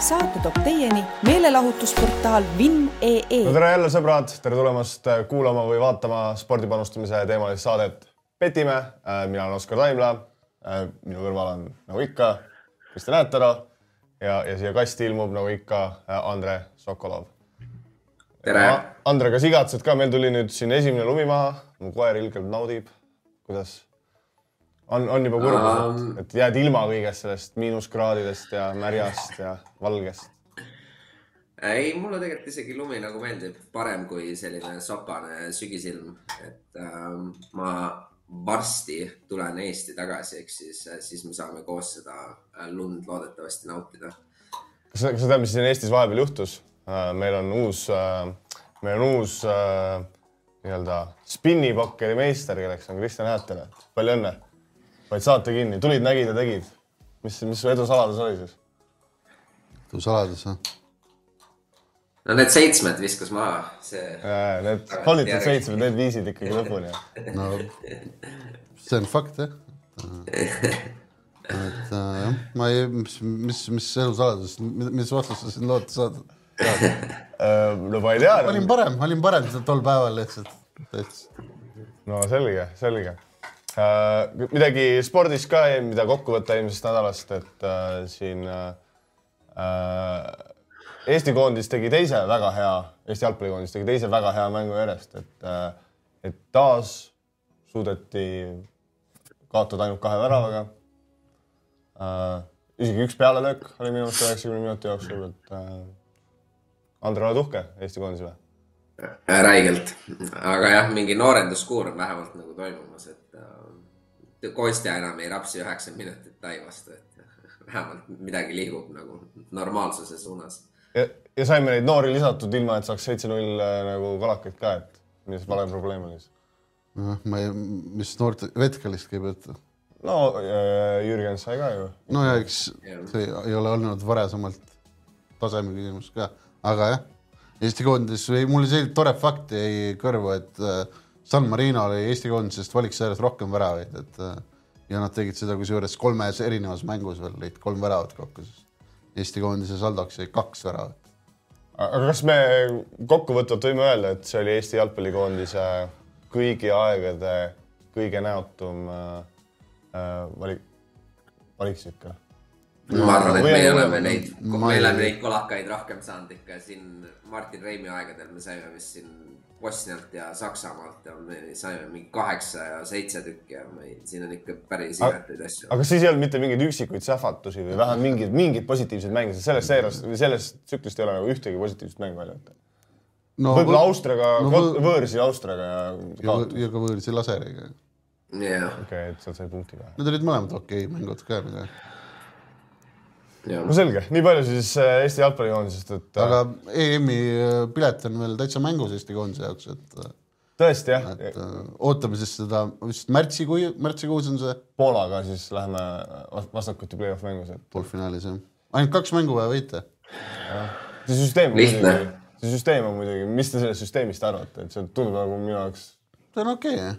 saate toob teieni meelelahutusportaal Vinn.ee no tere jälle, sõbrad, tere tulemast kuulama või vaatama spordipanustamise teemalist saadet Petime. mina olen Oskar Taimla. minu kõrval on nagu ikka Kristjan Äätero ja, ja siia kasti ilmub nagu ikka Andre Sokolov. tere! Andre, kas igatsed ka, meil tuli nüüd siin esimene lumi maha, mu koer ilgelt naudib. kuidas? On, on juba kurb um,, et jääd ilma kõigest sellest miinuskraadidest ja märjast ja valgest? ei, mulle tegelikult isegi lumi nagu meeldib, parem kui selline sopane sügisilm, et ähm, ma varsti tulen Eesti tagasi, ehk siis, siis me saame koos seda lund loodetavasti nautida. kas sa, kas sa tead, mis siin Eestis vahepeal juhtus? Äh, meil on uus, äh, meil on uus äh, nii-öelda spinnipokkeri meister, kelleks on Kristjan Äätele. palju õnne vaid saate kinni, tulid, nägid ja tegid. mis, mis su edu saladus oli siis? edu saladus, jah? no need seitsmed viskas maha, see. Need valitud seitsmed, need viisid ikkagi lõpuni. no see on fakt jah. et jah, ma ei, mis, mis, mis elu saladus, mis vastust sa siin loodad saada? no ma ei tea. olin parem, olin parem tol päeval lihtsalt, täitsa. no selge, selge Äh, midagi spordis ka, mida kokku võtta eelmisest nädalast, et äh, siin äh, Eesti koondis tegi teise väga hea, Eesti jalgpallikoondis tegi teise väga hea mängu järjest, et äh,, et taas suudeti kaotada ainult kahe väravaga äh,. isegi üks pealelöök oli minu arust üheksakümne minuti jooksul, et äh, Andre, oled uhke Eesti koondise üle? räigelt, aga jah, mingi noorenduskuur on vähemalt nagu toimumas, et Kostja enam ei rapsi üheksakümmend minutit Tai vastu, et vähemalt midagi liigub nagu normaalsuse suunas. ja, ja saime neid noori lisatud ilma, et saaks seitse-null äh, nagu kalakaid ka, et milles vale probleem oli siis? noh, ma ei, mis noorte, Vetkalist käib jutt? no äh, Jürgen sai ka ju. no ja eks see ei ole olnud varasemalt taseme küsimus ka, aga jah, Eesti koondis või mul selline tore fakt jäi kõrvu, et äh, San Marino oli Eesti koondisest valiks järjest rohkem väravaid, et äh, ja nad tegid seda kusjuures kolmes erinevas mängus veel lõid kolm väravat kokku, siis Eesti koondise saldoks jäi kaks väravat. aga kas me kokkuvõtvalt võime öelda, et see oli Eesti jalgpallikoondise kõigi aegade kõige näotum äh, äh valik, valiksik? ma arvan, et me oleme neid, me oleme neid kolakaid rohkem saanud ikka siin Martin Reimi aegadel me saime vist siin Bosnialt ja Saksamaalt ja me saime mingi kaheksa ja seitse tükki ja me, siin on ikka päris imetuid asju. aga siis ei olnud mitte mingeid üksikuid sähvatusi või vähemalt mingeid, mingeid positiivseid mänge, sest sellest seerast või sellest tsüklist ei ole nagu ühtegi positiivset mängu välja võtta no,. võib-olla Austriaga no,, võõrsil Austriaga ja. ja, ja ka võõrsil Laseriga. jah. okei okay,, et sealt sai punkti ka. Need olid mõlemad okei okay, mängud ka nagu no selge, nii palju siis äh, Eesti jalgpallikoondisest, et. Äh, aga EM-i äh, pilet on veel täitsa mängus Eesti koondise jaoks, et. tõesti jah. et ootame siis seda, vist märtsikuu, märtsikuus on see. Poolaga siis läheme vastakuti play-off mängus, et. poolfinaalis jah, ainult kaks mängu vaja võita. see süsteem. lihtne. see süsteem on muidugi, mis te sellest süsteemist arvate, et see tundub nagu minu jaoks. see on okei okay,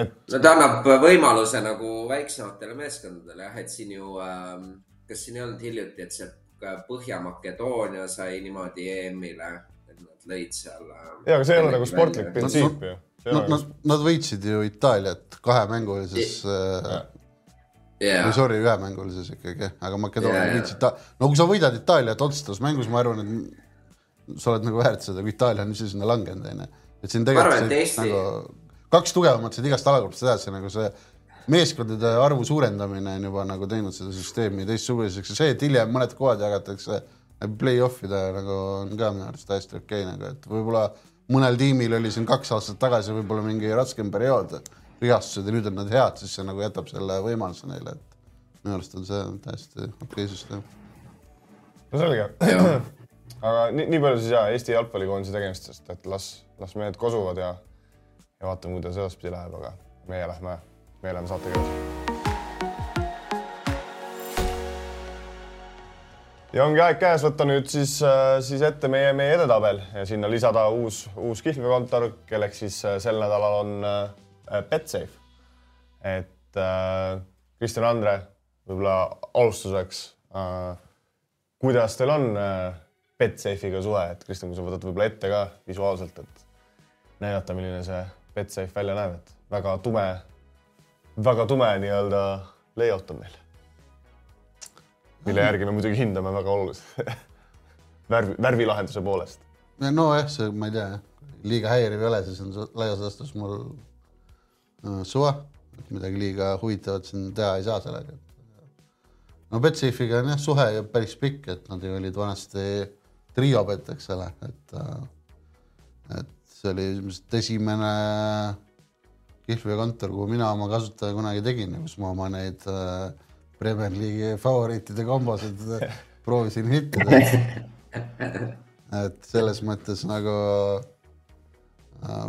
et. no ta annab võimaluse nagu väiksematele meeskondadele jah, et siin ju ähm kas siin ei olnud hiljuti, et see Põhja-Makedoonia sai niimoodi EM-ile, et nad lõid seal. Äh, ja, aga see ei ole nagu sportlik printsiip ju. Nad, nad, nad võitsid ju Itaaliat kahemängulises yeah.. Yeah. või sorry, ühemängulises ikkagi, aga Makedoonia yeah, võitsid ta-, no kui sa võidad Itaaliat otsustavas mängus, ma arvan, et sa oled nagu väärt seda, kui Itaalia on ise sinna langenud, onju. et siin tegelikult see, nagu kaks tugevamat said igast alagrupist edasi, nagu see meeskondade arvu suurendamine on juba nagu teinud seda süsteemi teistsuguseks ja see, et hiljem mõned kohad jagatakse play-off'ide nagu on ka minu arust täiesti okei okay, nagu, et võib-olla mõnel tiimil oli siin kaks aastat tagasi võib-olla mingi raskem periood, vigastused ja nüüd on nad head, siis see nagu jätab selle võimaluse neile, et minu arust on see täiesti okei okay süsteem. no selge aga nii, nii palju siis ja Eesti jalgpallikoondise tegemistest, et las, las mehed kosuvad ja, ja vaatame, kuidas edaspidi läheb, aga meie lähme me oleme saatega edasi. ja ongi aeg käes võtta nüüd siis, äh, siis ette meie, meie edetabel ja sinna lisada uus, uus kihlveokontor, kelleks siis äh, sel nädalal on äh, Betsafe. et äh, Kristjan Andre, võib-olla alustuseks äh, kuidas teil on Betsafe'iga suhe, et Kristjan, kui sa võtad võib-olla ette ka visuaalselt, et näidata, milline see Betsafe välja näeb, et väga tume, väga tume nii-öelda layout on meil. mille järgi me muidugi hindame väga oluliselt värvi, värvilahenduse poolest. nojah, see, ma ei tea, liiga häiriv ei ole, siis on laias laastus mul äh, suva, et midagi liiga huvitavat siin teha ei saa sellega. no Betsafe'iga on jah suhe ju päris pikk, et nad ju olid vanasti triobett, eks ole, et, äh, et see oli ilmselt esimene kihlveokontor, kuhu mina oma kasutaja kunagi tegin, kus ma oma neid äh, Premier League'i favoriitide kombosid proovisin hittida et selles mõttes nagu äh,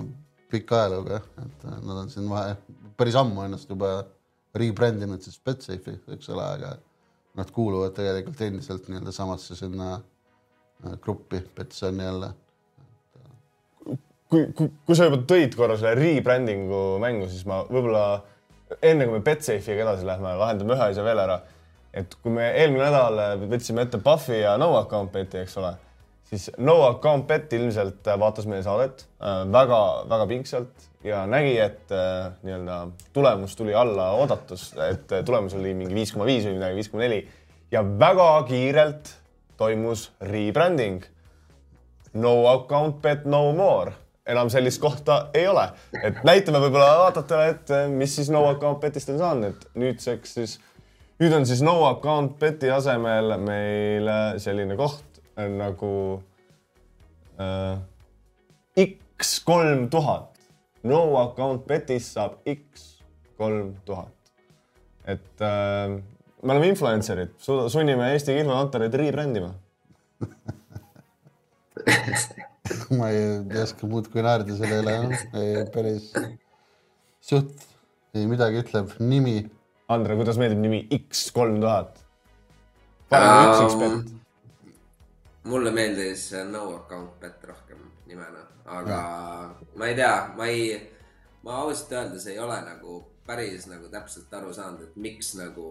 pika ajalooga jah, et äh, nad on siin vahe, päris ammu ennast juba rebrand inud siis Betsafe'i, eks ole, aga nad kuuluvad tegelikult endiselt nii-öelda samasse sinna äh, gruppi, Bets on jälle. Kui, kui, kui sa juba tõid korra selle rebranding'u mängu, siis ma võib-olla enne kui me Betsafe'iga edasi lähme, lahendame ühe asja veel ära. et kui me eelmine nädal võtsime ette Puffi ja no account bet'i, eks ole siis no account bet ilmselt äh, vaatas meie saadet väga-väga äh, pingsalt ja nägi, et äh, nii-öelda tulemus tuli alla oodatust, et tulemus oli mingi viis koma viis või midagi, viis koma neli ja väga kiirelt toimus rebranding. no account bet no more, enam sellist kohta ei ole, et näitame võib-olla vaatajatele, et mis siis no account bet'ist on saanud, et nüüdseks siis, nüüd on siis no account bet'i asemel meil selline koht, nagu äh, X kolm tuhat. no account bet'is saab X kolm tuhat. et äh, me oleme influencer'id, sunnime Eesti kilmakontoreid rebrandima ma ei, ei oska muud kui naerda selle üle, noh, päris suht ei midagi ütleb, nimi. Andre, kuidas meeldib nimi X kolm tuhat? paneme üks X-bet mulle meeldis no account bet rohkem nimena, aga mm. ma ei tea, ma ei, ma ausalt öeldes ei ole nagu päris nagu täpselt aru saanud, et miks nagu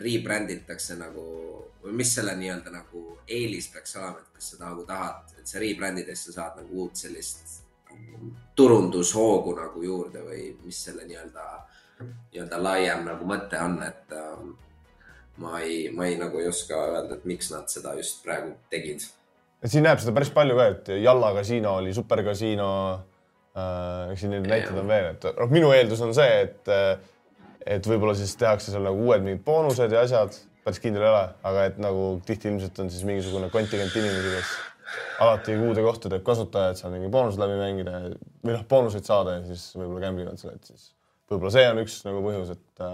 rebrand itakse nagu, või mis selle nii-öelda nagu eelis peaks olema, et kas sa nagu tahad, et sa rebrand ides sa saad nagu uut sellist turundushoogu nagu juurde või mis selle nii-öelda, nii-öelda laiem nagu mõte on, et ähm, ma ei, ma ei nagu ei oska öelda, et miks nad seda just praegu tegid. siin näeb seda päris palju ka, et Jalla kasiino oli superkasiino äh,. eks siin neid näiteid on veel, et noh, minu eeldus on see, et, et võib-olla siis tehakse seal nagu uued mingid boonused ja asjad, päris kindel ei ole, aga et nagu tihti ilmselt on siis mingisugune kontingent inimesi, kes alati uude kohta teeb kasutaja, et seal mingi boonused läbi mängida või noh, boonuseid saada ja siis võib-olla gamble ivad selle, et siis võib-olla see on üks nagu põhjus, et,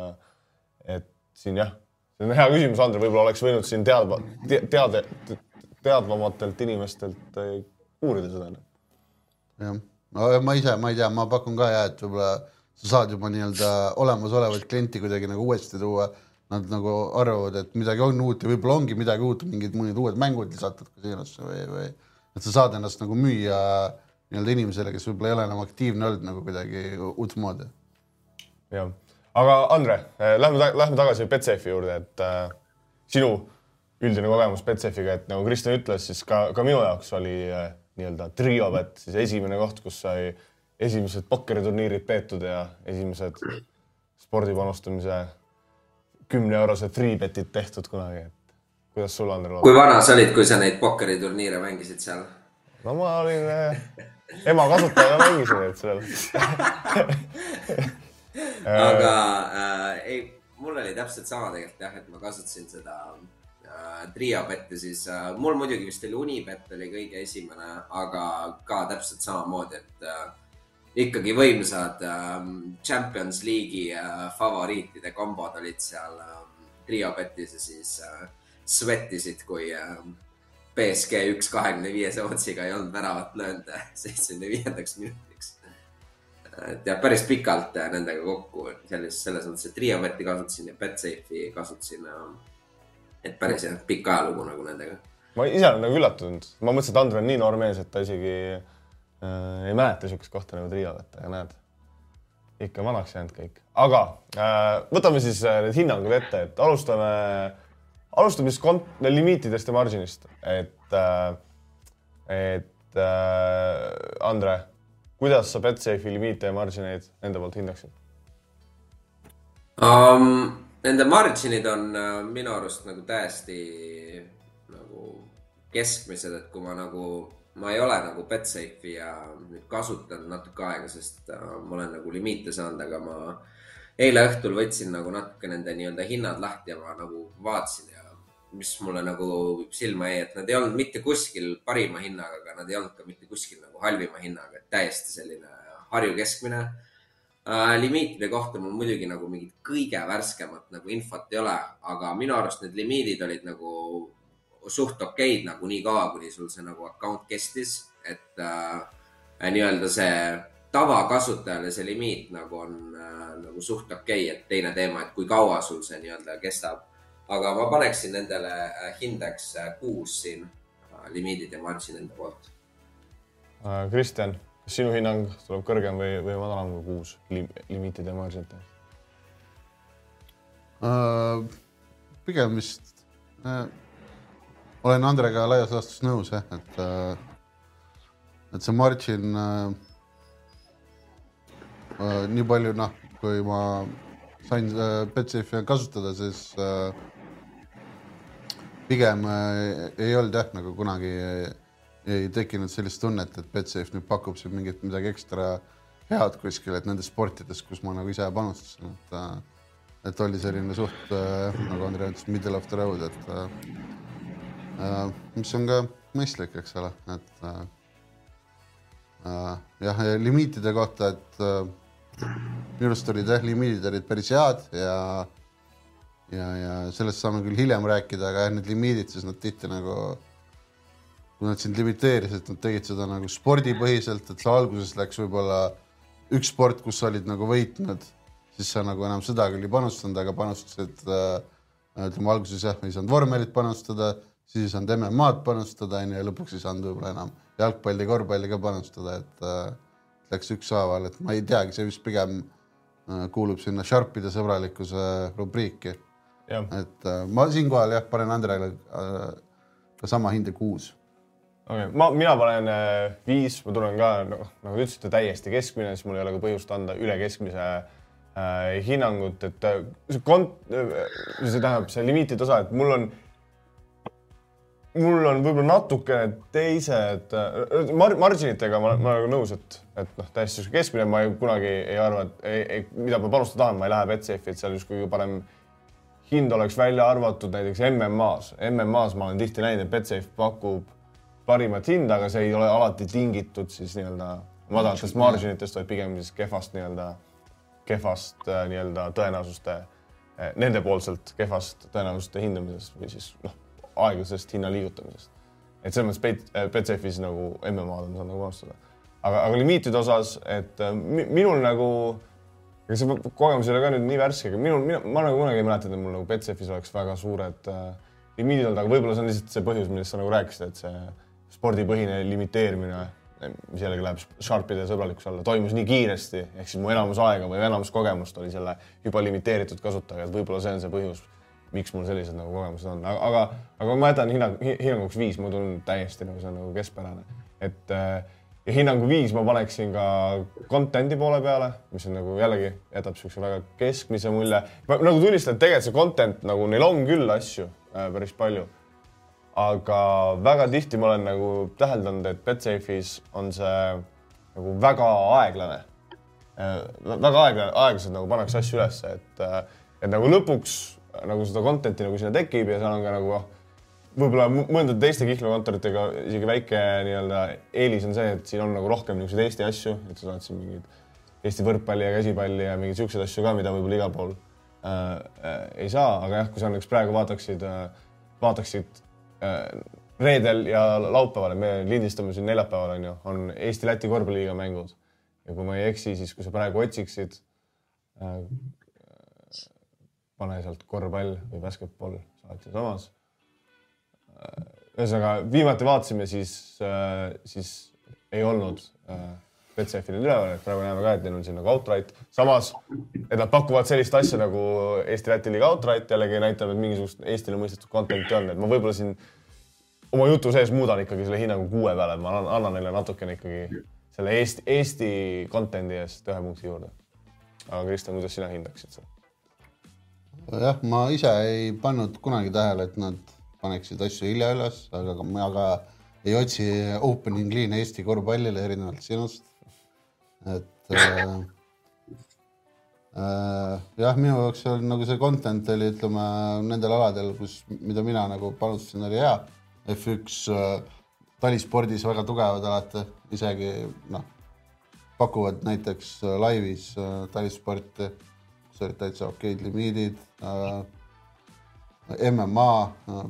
et siin jah see on hea küsimus, Andre, võib-olla oleks võinud siin teadva te,, teade, teadvamatelt inimestelt äh, uurida seda. jah, ma ise, ma ei tea, ma pakun ka ja, et võib-olla sa saad juba nii-öelda olemasolevaid klienti kuidagi nagu uuesti tuua. Nad nagu arvavad, et midagi on uut ja võib-olla ongi midagi uut, mingid mõned uued mängud lisatud kasiinosse või, või et sa saad ennast nagu müüa nii-öelda inimesele, kes võib-olla ei ole enam aktiivne olnud nagu kuidagi uutmoodi. jah aga Andre, eh, lähme, lähme tagasi Betsafe juurde, et äh, sinu üldine kogemus Betsafiga, et nagu Kristjan ütles, siis ka, ka minu jaoks oli äh, nii-öelda triobet siis esimene koht, kus sai esimesed pokkeriturniirid peetud ja esimesed spordipanustamise kümneeurosed freebetid tehtud kunagi, et kuidas sul, Andre? kui vana sa olid, kui sa neid pokkeriturniire mängisid seal? no ma olin äh, ema kasutaja mängisin neid mõttes aga äh, ei, mul oli täpselt sama tegelikult jah, et ma kasutasin seda äh, Triabetti, siis äh, mul muidugi vist oli Unibet oli kõige esimene, aga ka täpselt samamoodi, et äh, ikkagi võimsad äh, Champions League'i äh, favoriitide kombod olid seal äh, Triobetis ja siis äh, svettisid, kui äh, BSG üks kahekümne viiese otsiga ei olnud väravat löönud seitsmekümne viiendaks minutiks et jah, päris pikalt nendega kokku, selles, selles mõttes, et Triometi kasutasin ja Betsafe'i kasutasin. et päris jah, pikk ajalugu nagu nendega. ma ise olen nagu üllatunud, ma mõtlesin, et Andre on nii noor mees, et ta isegi äh, ei mäleta niisugust kohta nagu Triomet, aga näed, ikka vanaks jäänud kõik. aga äh, võtame siis äh, need hinnangud ette, et alustame alustame siis kont-, limiitidest ja marginist, et äh,, et äh, Andre, kuidas sa Betsafe'i limiite ja margineid enda poolt hindaksid um,? Nende marginid on uh, minu arust nagu täiesti nagu keskmised, et kui ma nagu, ma ei ole nagu Betsafe'i ja nüüd kasutanud natuke aega, sest uh, ma olen nagu limiite saanud, aga ma eile õhtul võtsin nagu natuke nende nii-öelda hinnad lahti ja ma nagu vaatasin ja mis mulle nagu silma jäi, et nad ei olnud mitte kuskil parima hinnaga, aga nad ei olnud ka mitte kuskil nagu halvima hinnaga, et täiesti selline Harju keskmine äh,. limiitide kohta mul muidugi nagu mingit kõige värskemat nagu infot ei ole, aga minu arust need limiidid olid nagu suht okeid nagu nii kaua, kuni sul see nagu account kestis, et äh, nii-öelda see tavakasutajale see limiit nagu on äh, nagu suht okei okay,, et teine teema, et kui kaua sul see nii-öelda kestab aga ma paneksin nendele äh, hindeks äh, kuus siin äh, limiidid ja margin enda poolt. Kristjan, kas sinu hinnang tuleb kõrgem või, või madalam kui kuus lim, limiitide ja marginite uh,? pigem vist uh, olen Andrega laias laastus nõus jah, et uh, et see margin uh, uh, nii palju noh, kui ma sain uh, Betsafe'i kasutada, siis uh, pigem äh, ei olnud jah, nagu kunagi ei, ei tekkinud sellist tunnet, et Betsafe nüüd pakub siin mingit midagi ekstra head kuskil, et nendes sportides, kus ma nagu ise panustasin, et äh, et oli selline suht äh, nagu Andrei ütles, middle of the road, et äh, mis on ka mõistlik, eks ole, et äh, jah, limiitide kohta, et äh, minu arust olid jah, limiidid olid päris head ja ja, ja sellest saame küll hiljem rääkida, aga jah, need limiidid, siis nad tihti nagu, kui nad sind limiteerisid, nad tegid seda nagu spordipõhiselt, et sa alguses läks võib-olla üks sport, kus sa olid nagu võitnud, siis sa nagu enam seda küll ei panustanud, aga panustasid äh,, ütleme alguses jah, ei saanud vormelit panustada, siis ei saanud MM-ad panustada, onju, ja lõpuks ei saanud võib-olla enam jalgpalli, korvpalli ka panustada, et äh, läks ükshaaval, et ma ei teagi, see vist pigem äh, kuulub sinna Sharpide sõbralikkuse rubriiki et äh, ma siinkohal jah, panen Andrele äh, ka sama hinde kuus. okei okay., ma, mina panen äh, viis, ma tulen ka nagu, nagu te ütlesite, täiesti keskmine, siis mul ei ole ka põhjust anda üle keskmise äh, hinnangut, et äh, see kont- äh,, see tähendab see limiitide osa, et mul on mul on võib-olla natukene teised mar, marginitega ma, ma olen nõus, et, et noh, täiesti sihuke keskmine, ma ei, kunagi ei arva, et ei, ei, mida ma panustada tahan, ma ei lähe Betsafe'i, et seal justkui parem hind oleks välja arvatud näiteks MM-as. MM-as ma olen tihti näinud, et Betsafe pakub parimat hinda, aga see ei ole alati tingitud siis nii-öelda madalatest marginitest, vaid pigem siis kehvast nii-öelda, kehvast äh, nii-öelda tõenäosuste, äh, nendepoolselt kehvast tõenäosuste hindamisest või siis noh, aeglasest hinna liigutamisest. et selles mõttes äh, Betsafe'is nagu MM-ad on saanud nagu panustada. aga, aga limiitide osas, et minul nagu ega see kogemus ei ole ka nüüd nii värske, aga minul, mina, ma nagu kunagi ei mäleta, et mul nagu Betsafis oleks väga suured äh, limiidid olnud, aga võib-olla see on lihtsalt see põhjus, millest sa nagu rääkisid, et see spordipõhine limiteerimine, mis jällegi läheb Sharpide sõbralikkuse alla, toimus nii kiiresti, ehk siis mu enamus aega või enamus kogemust oli selle juba limiteeritud kasutajaga, et võib-olla see on see põhjus, miks mul sellised nagu kogemused on, aga, aga, aga ma jätan hinnang, hinnanguks viis, ma tunnen täiesti nagu see on nagu keskpärane, et äh, ja hinnangu viis ma paneksin ka content'i poole peale, mis on nagu jällegi jätab siukse väga keskmise mulje. nagu tunnistan, et tegelikult see content nagu neil on küll asju äh, päris palju. aga väga tihti ma olen nagu täheldanud, et Betsafe'is on see nagu väga aeglane äh,. väga aeglane, aeglaselt nagu pannakse asju ülesse, et äh,, et nagu lõpuks nagu seda content'i nagu sinna tekib ja seal on ka nagu oh, võib-olla mõndade teiste kihlveokontoritega isegi väike nii-öelda eelis on see, et siin on nagu rohkem niisuguseid Eesti asju, et sa saad siin mingeid Eesti võrkpalli ja käsipalli ja mingeid siukseid asju ka, mida võib-olla igal pool äh, äh, ei saa, aga jah, kui sa näiteks praegu vaataksid äh,, vaataksid äh, reedel ja laupäeval, me lindistame siin neljapäeval onju, on Eesti-Läti korvpalliliiga mängud. Ja kui ma ei eksi, siis kui sa praegu otsiksid äh,, pane sealt korvpall või basketball, sa oled sealsamas ühesõnaga viimati vaatasime, siis, äh, siis ei olnud äh, Betsafe'il üleval, et praegu näeme ka, et neil on siin nagu outright. samas, et nad pakuvad sellist asja nagu Eesti-Läti liiga outright jällegi näitab, et mingisugust Eestile mõistetud content'i on, et ma võib-olla siin oma jutu sees muudan ikkagi selle hinnangu kuue peale, ma annan, annan neile natukene ikkagi selle Eesti, Eesti content'i eest ühe punkti juurde. aga Kristjan, kuidas sina hindaksid seda? Jah, ma ise ei pannud kunagi tähele, et nad paneksid asju hilja üles, aga, aga ei otsi opening liine Eesti korvpallile erinevalt sinust et äh, äh, jah, minu jaoks oli nagu see content oli, ütleme nendel aladel, kus, mida mina nagu panustasin, oli hea. F1 äh, talispordis väga tugevad alati, isegi noh, pakuvad näiteks äh, laivis äh, talisporti, kus olid täitsa okeid limiidid äh,. MMA äh,,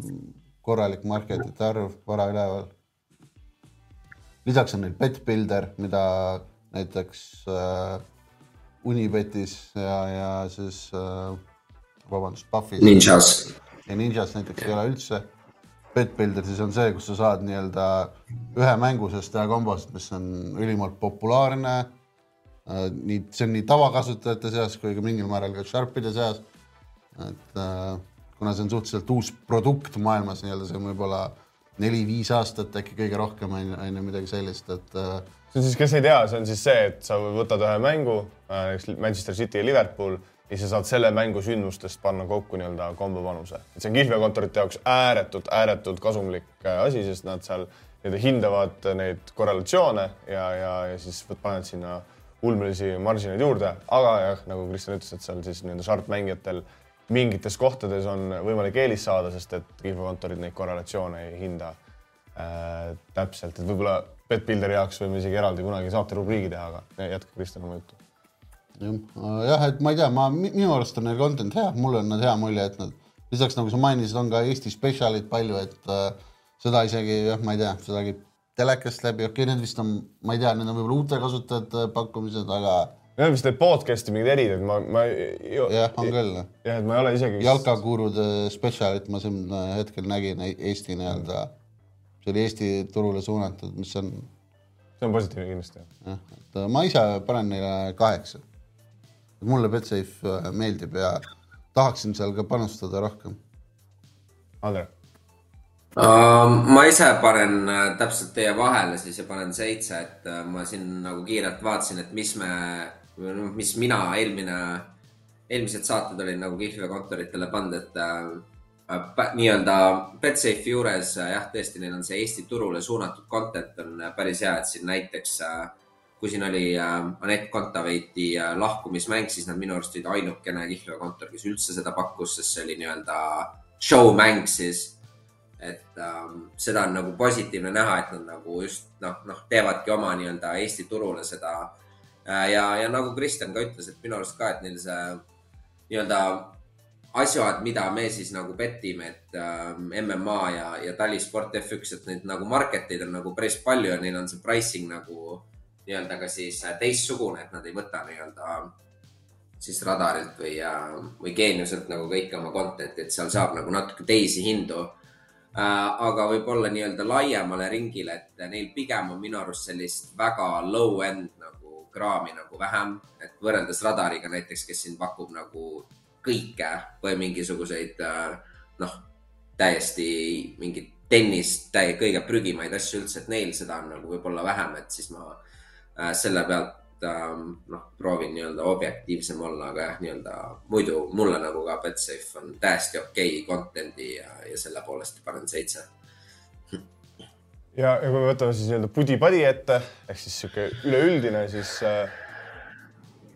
korralik marketite arv, vara üleval. lisaks on neil Betbuilder, mida näiteks äh, Unibetis ja, ja siis äh, vabandust, Pufis. Ninjas. ja Ninjas näiteks ei ole üldse. Betbuilder siis on see, kus sa saad nii-öelda ühe mängu sees teha kombosid, mis on ülimalt populaarne. Nii, see on nii tavakasutajate seas kui ka mingil määral ka Sharpide seas. et äh, kuna see on suhteliselt uus produkt maailmas nii-öelda, see on võib-olla neli-viis aastat äkki kõige rohkem on ju midagi sellist, et äh, see on siis, kes ei tea, see on siis see, et sa võtad ühe mängu, äh, näiteks Manchester City ja Liverpool ja sa saad selle mängu sündmustest panna kokku nii-öelda kombopanuse. et see on kihlveokontorite jaoks ääretult, ääretult kasumlik äh, asi, sest nad seal nii-öelda hindavad neid korrelatsioone ja, ja, ja siis paned sinna ulmelisi maržineid juurde, aga jah, nagu Kristjan ütles, et seal siis nii-öelda šartmängijatel mingites kohtades on võimalik eelis saada, sest et kihlveokontorid neid korrelatsioone ei hinda äh, täpselt, et võib-olla Betbuilderi jaoks võime isegi eraldi kunagi saaterubriigi teha, aga jätka Kristjan oma juttu. jah, et ma ei tea, ma, minu arust on neil content hea, mulle on nad hea mulje, et nad lisaks nagu sa mainisid, on ka Eesti spetsialid palju, et äh, seda isegi jah, ma ei tea, seda käib telekast läbi, okei okay,, need vist on, ma ei tea, need on võib-olla uute kasutajate pakkumised, aga. Need on vist need podcast'i mingid erid, et ma, ma. jah, on küll. jah, et ma ei ole isegi. jalkakuurude spetsialit ma siin hetkel nägin Eesti nii-öelda mm see oli Eesti turule suunatud, mis on. see on positiivne kindlasti. jah, et äh, ma ise panen neile kaheksa. mulle Betsafe äh, meeldib ja tahaksin seal ka panustada rohkem. Andre uh,? Ma ise panen uh, täpselt teie vahele siis ja panen seitse, et uh, ma siin nagu kiirelt vaatasin, et mis me, noh, mis mina eelmine, eelmised saated olin nagu kihlveokontoritele pannud, et uh, Äh, nii-öelda Betsafe juures äh, jah, tõesti, neil on see Eesti turule suunatud content on äh, päris hea, et siin näiteks kui siin oli Anett Kontaveiti lahkumismäng, siis nad minu arust olid ainukene kihlveokontor, kes üldse seda pakkus, sest see oli nii-öelda show mäng siis. Et ähm, seda on nagu positiivne näha, et nad nagu just noh, noh, teevadki oma nii-öelda Eesti turule seda. ja, ja nagu Kristjan ka ütles, et minu arust ka, et neil see nii-öelda asjad, mida me siis nagu bettime, et äh, MMA ja, ja talisport F1, et neid nagu market eid on nagu päris palju ja neil on see pricing nagu nii-öelda ka siis äh, teistsugune, et nad ei võta nii-öelda siis radarilt või äh,, või geeniuselt nagu kõike oma content'i, et seal saab nagu natuke teisi hindu äh,. Aga võib-olla nii-öelda laiemale ringile, et neil pigem on minu arust sellist väga low-end nagu kraami nagu vähem, et võrreldes radariga näiteks, kes siin pakub nagu kõike või mingisuguseid äh, noh, täiesti mingit tennist, kõige prügimaid asju üldse, et neil seda on nagu võib-olla vähem, et siis ma äh, selle pealt äh, noh, proovin nii-öelda objektiivsem olla, aga jah, nii-öelda muidu mulle nagu ka Betsafe on täiesti okei okay content'i ja, ja selle poolest panen seitse. Ja, ja kui me võtame siis nii-öelda pudi-padi ette ehk siis sihuke üleüldine, siis äh,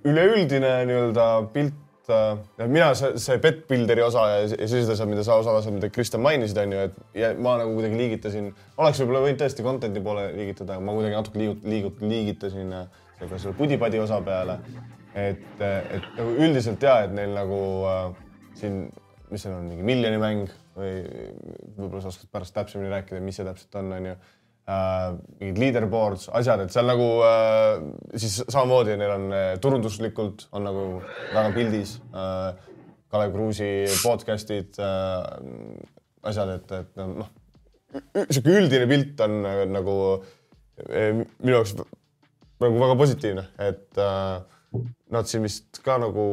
üleüldine nii-öelda pilt et äh, mina see, see Betbuilderi osa ja, ja sellised asjad, mida sa osalesid, mida Kristjan mainisid, on ju, et ja ma nagu kuidagi liigitasin, oleks võib-olla võinud tõesti content'i poole liigitada, aga ma kuidagi natuke liigut-, liigut-, liigitasin äh, selle, selle pudi-padi osa peale. et, et nagu üldiselt ja, et neil nagu äh, siin, mis seal on, mingi miljoni mäng või võib-olla sa oskad pärast täpsemini rääkida, mis see täpselt on, on ju äh, mingid leaderboards, asjad, et seal nagu äh, siis samamoodi neil on äh, turunduslikult on nagu väga pildis äh,. Kalev Kruusi podcast'id äh,, asjad, et, et noh, sihuke üldine pilt on äh, nagu äh, minu jaoks nagu väga positiivne, et äh, nad siin vist ka nagu.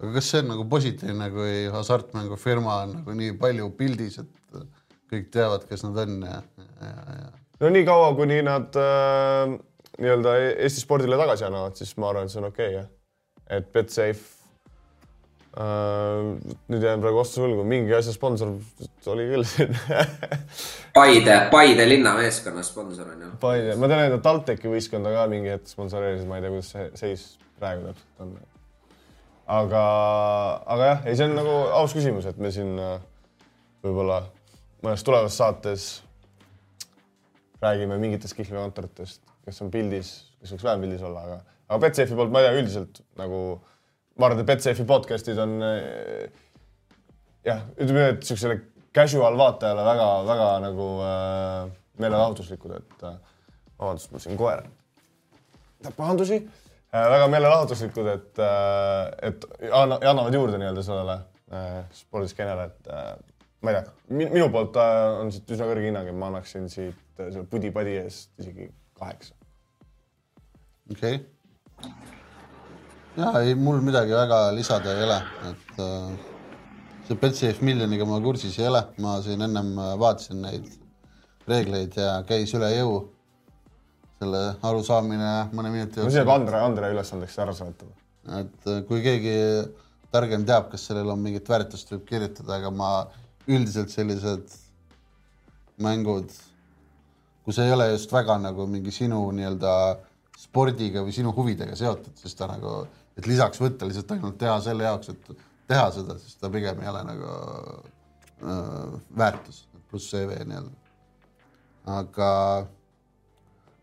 aga kas see on nagu positiivne, kui hasartmängufirma on nagu nii palju pildis, et kõik teavad, kes nad on ja, ja, ja. no nii kaua, kuni nad äh, nii-öelda Eesti spordile tagasi annavad, siis ma arvan, et see on okei okay, jah. et Betsafe nüüd jään praegu vastuse võlgu, mingi asja sponsor oli küll siin Paide, Paide linnameeskonna sponsor on ju. Paide, ma tean, et TalTechi võistkonda ka mingi hetk sponsoreerisid, ma ei tea, kuidas see seis praegu täpselt on. aga, aga jah, ei, see on nagu aus küsimus, et me siin äh, võib-olla mõnes tulevas saates räägime mingitest kihlveokontoritest, kes on pildis, kes võiks vähem pildis olla, aga, aga Betsafe'i poolt ma ei tea, üldiselt nagu ma arvan, et Betsafe podcast'id on eh, jah, ütleme nii, et siuksele casual vaatajale väga-väga nagu äh, meelelahutuslikud, et äh, vabandust, mul siin koer tahab pahandusi äh,. väga meelelahutuslikud, et äh,, et annavad juurde nii-öelda sellele äh, spordiskeenele, et äh, ma ei tea, minu poolt äh, on siit üsna kõrge hinnang ja ma annaksin siit äh, selle pudi-padi eest isegi kaheksa. okei okay ja ei, mul midagi väga lisada ei ole, et äh, see Betsafe miljoniga ma kursis ei ole, ma siin ennem äh, vaatasin neid reegleid ja käis üle jõu. selle arusaamine mõne minuti jooksul. see jääb Andre, Andre ülesandeks ära seletada. et äh, kui keegi targem teab, kas sellel on mingit väärtust, võib kirjutada, aga ma üldiselt sellised mängud, kus ei ole just väga nagu mingi sinu nii-öelda spordiga või sinu huvidega seotud, siis ta nagu et lisaks võtta lihtsalt ainult teha selle jaoks, et teha seda, siis ta pigem ei ole nagu äh, väärtus, pluss CV nii-öelda. aga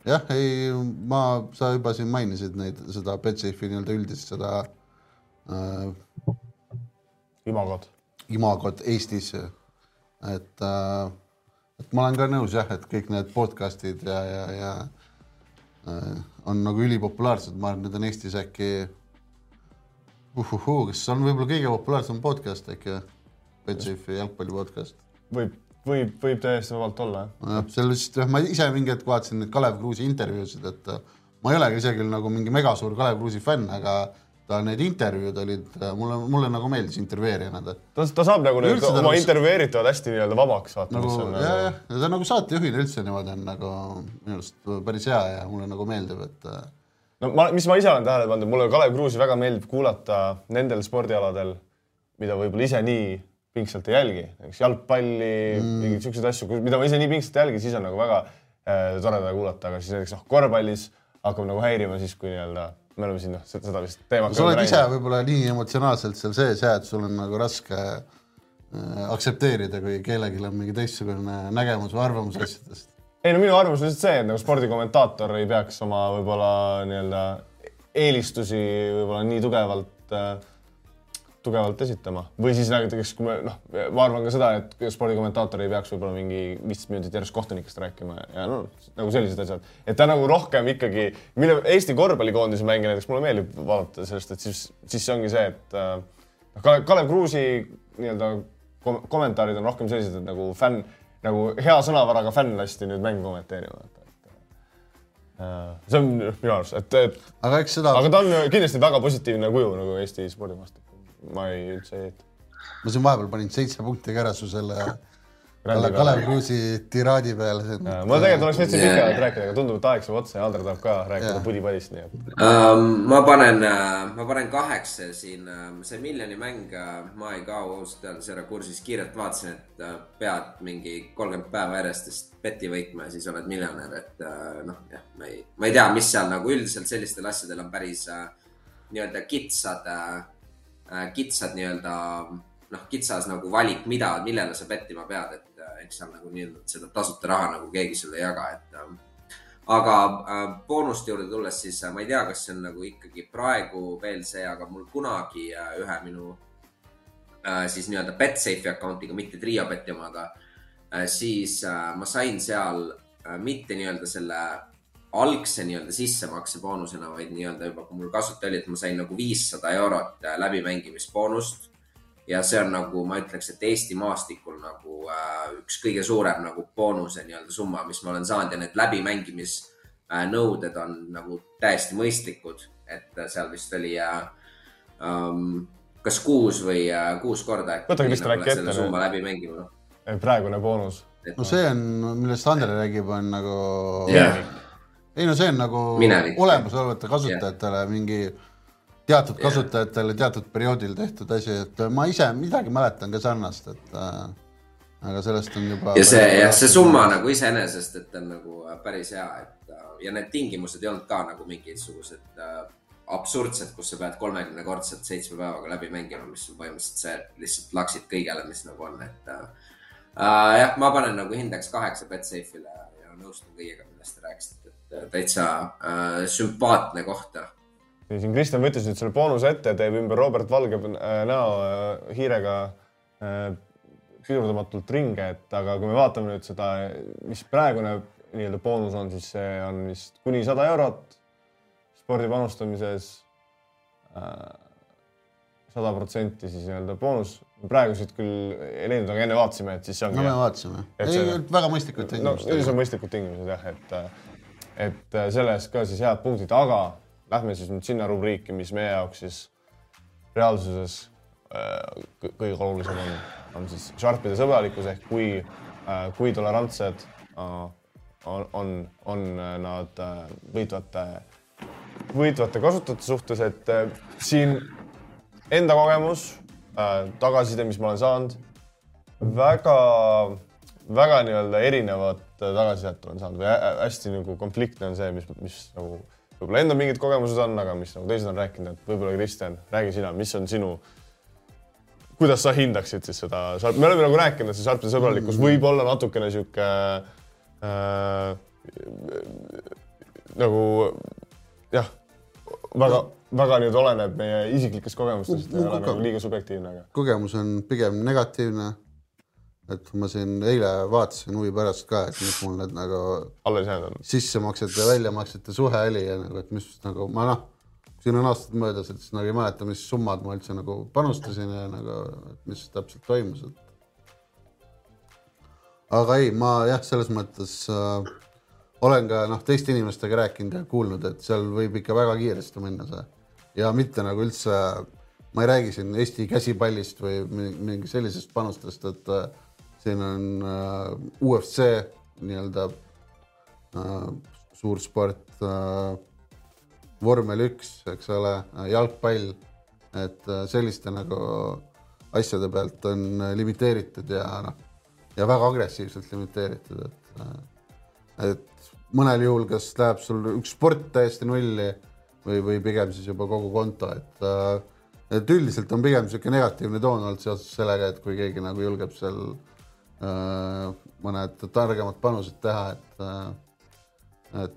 jah, ei, ma, sa juba siin mainisid neid, seda Betsafe'i nii-öelda üldist seda äh, imagot, imagot Eestis, et äh, et ma olen ka nõus jah, et kõik need podcast'id ja, ja, ja äh, on nagu ülipopulaarsed, ma arvan, need on Eestis äkki uhuhuu, kas see on võib-olla kõige populaarsem podcast äkki, Betsafe jalgpalli podcast? võib, võib, võib täiesti vabalt olla, jah. seal vist, ma ise mingi hetk vaatasin neid Kalev Kruusi intervjuusid, et äh, ma ei olegi isegi nagu mingi megasuur Kalev Kruusi fänn, aga ta need intervjuud olid, äh, mulle, mulle nagu meeldis intervjueerijana ta. ta, ta saab nagu need oma nagu... intervjueeritavad hästi nii-öelda vabaks vaata nagu,. jah, jah, ja ta nagu saatejuhina üldse niimoodi on nagu minu arust päris hea ja mulle nagu meeldib, et no ma, mis ma ise olen tähele pannud, mulle Kalev Kruusi väga meeldib kuulata nendel spordialadel, mida võib-olla ise nii pingsalt ei jälgi, näiteks jalgpalli mm., mingeid siukseid asju, mida ma ise nii pingsalt ei jälgi, siis on nagu väga äh, tore teda kuulata, aga siis näiteks noh, korvpallis hakkab nagu häirima siis, kui nii-öelda me oleme siin noh, seda vist teemat. sa oled ise võib-olla nii emotsionaalselt seal sees ja et sul on nagu raske äh, aktsepteerida, kui kellelgi on mingi teistsugune nägemus või arvamus asjadest ei no minu arvamus on lihtsalt see, et nagu spordikommentaator ei peaks oma võib-olla nii-öelda eelistusi võib-olla nii tugevalt äh, tugevalt esitama. Või siis näiteks, kui me noh, ma arvan ka seda, et spordikommentaator ei peaks võib-olla mingi viisteist minutit järjest kohtunikest rääkima ja no nagu sellised asjad, et ta nagu rohkem ikkagi, mille Eesti korvpallikoondise mänge näiteks mulle meeldib vaadata sellest, et siis, siis see ongi see, et äh, noh, Kalev, Kalev Kruusi nii-öelda kom kommentaarid on rohkem sellised, et nagu fänn nagu hea sõnavaraga fänn lasti nüüd mängu kommenteerima. Äh, see on minu arust, et, et aga eks seda. aga ta on kindlasti väga positiivne kuju nagu Eesti spordimaastikul. ma ei üldse ei eita. ma siin vahepeal panin seitse punkti kära su selle Kalev, Kalev Kruusi tiraadi peale. ma tegelikult oleks veits pikemalt rääkida, aga tundub, et aeg saab otsa ja Andres tahab ka rääkida pudi-padist, nii et um,. ma panen, äh, ma panen kaheksa siin, ähm, see miljoni mäng, äh, ma ei kao ausalt öeldes ära kursis, kiirelt vaatasin, et äh, pead mingi kolmkümmend päeva järjest vist beti võitma ja siis oled miljonär, et noh, jah, ma ei, ma ei tea, mis seal nagu üldiselt sellistel asjadel on päris nii-öelda kitsad, kitsad nii-öelda noh, kitsas nagu valik, mida, millele sa pettima pead, et eks seal nagu nii-öelda seda tasuta raha nagu keegi sulle ei jaga, et ähm, aga äh, boonuste juurde tulles, siis äh, ma ei tea, kas see on nagu ikkagi praegu veel see, aga mul kunagi äh, ühe minu siis nii-öelda Betsafe'i account'iga, mitte Triobeti omaga siis ma sain seal mitte nii-öelda selle algse nii-öelda sissemakse boonusena, vaid nii-öelda juba, kui mul kasuta oli, et ma sain nagu viissada eurot läbimängimisboonust ja see on nagu, ma ütleks, et Eesti maastikul nagu äh, üks kõige suurem nagu boonuse nii-öelda summa, mis ma olen saanud ja need läbimängimis nõuded on nagu täiesti mõistlikud, et seal vist oli um, kas kuus või kuus korda. võta Kristo äkki ette. summa läbi mängima. praegune boonus. no see on, millest Andre räägib, on nagu yeah.. ei no see on nagu olemasolevatele kasutajatele yeah. mingi teatud kasutajatele teatud perioodil tehtud asi, et ma ise midagi mäletan ka sarnast, et äh, aga sellest on juba. ja see jah, see summa nagu iseenesest, et on nagu äh, päris hea, et äh, ja need tingimused ei olnud ka nagu mingisugused äh, absurdsed, kus sa pead kolmekümnekordselt seitsme päevaga läbi mängima, mis on põhimõtteliselt see lihtsalt laksid kõigele, mis nagu on, et äh, jah, ma panen nagu hindeks kaheksa Betsafe'ile ja nõustun kõigega, millest te rääkisite, et täitsa äh, sümpaatne koht nii siin Kristjan võttis nüüd selle boonuse ette, teeb ümber Robert Valge äh, näo äh, hiirega äh, pidurdamatult ringe, et aga kui me vaatame nüüd seda, mis praegune nii-öelda boonus on, siis see on vist kuni sada eurot spordi panustamises. sada protsenti siis nii-öelda boonus. praegu siit küll ei leidnud, aga enne vaatasime, et siis see ongi. no me vaatasime. ei väga mõistlikud tingimused no,. on mõistlikud tingimused jah, et, et selles ka siis head punktid, aga lähme siis nüüd sinna rubriiki, mis meie jaoks siis reaalsuses äh, kõige olulisem on, on siis Sharpide sõbralikkus ehk kui äh,, kui tolerantsed äh, on, on, on nad võitvate, võitvate kasutajate suhtes, et siin enda kogemus tagasiside, mis ma olen saanud, väga, väga nii-öelda erinevat tagasisidet olen saanud või hästi nagu konfliktne on see, mis, mis nagu võib-olla endal mingid kogemused on, aga mis nagu teised on rääkinud, et võib-olla Kristjan, räägi sina, mis on sinu, kuidas sa hindaksid siis seda, me oleme nagu rääkinud, et see Sharpide sõbralikkus võib olla natukene sihuke äh, nagu jah, väga, väga nüüd oleneb meie isiklikest kogemustest, ei ole nagu liiga subjektiivne, aga. kogemus on pigem negatiivne et ma siin eile vaatasin huvi pärast ka, et mis mul need nagu alles jäänud on. sissemaksete ja väljamaksete suhe oli ja nagu, et mis nagu ma noh, siin on aastad möödas, et siis nagu ei mäleta, mis summad ma üldse nagu panustasin ja nagu, et mis täpselt toimus, et. aga ei, ma jah, selles mõttes äh, olen ka noh, teiste inimestega rääkinud ja kuulnud, et seal võib ikka väga kiiresti minna see ja mitte nagu üldse, ma ei räägi siin Eesti käsipallist või mingi sellisest panustest, et äh, siin on uh, UFC nii-öelda uh, suur sport uh,, vormel üks, eks ole jalgpall, et uh, selliste nagu asjade pealt on limiteeritud ja noh, ja väga agressiivselt limiteeritud, et uh,, et mõnel juhul, kas läheb sul üks sport täiesti nulli või, või pigem siis juba kogu konto, et uh, et üldiselt on pigem niisugune negatiivne toon olnud seoses sellega, et kui keegi nagu julgeb seal Äh, mõned targemad panused teha, et, äh, et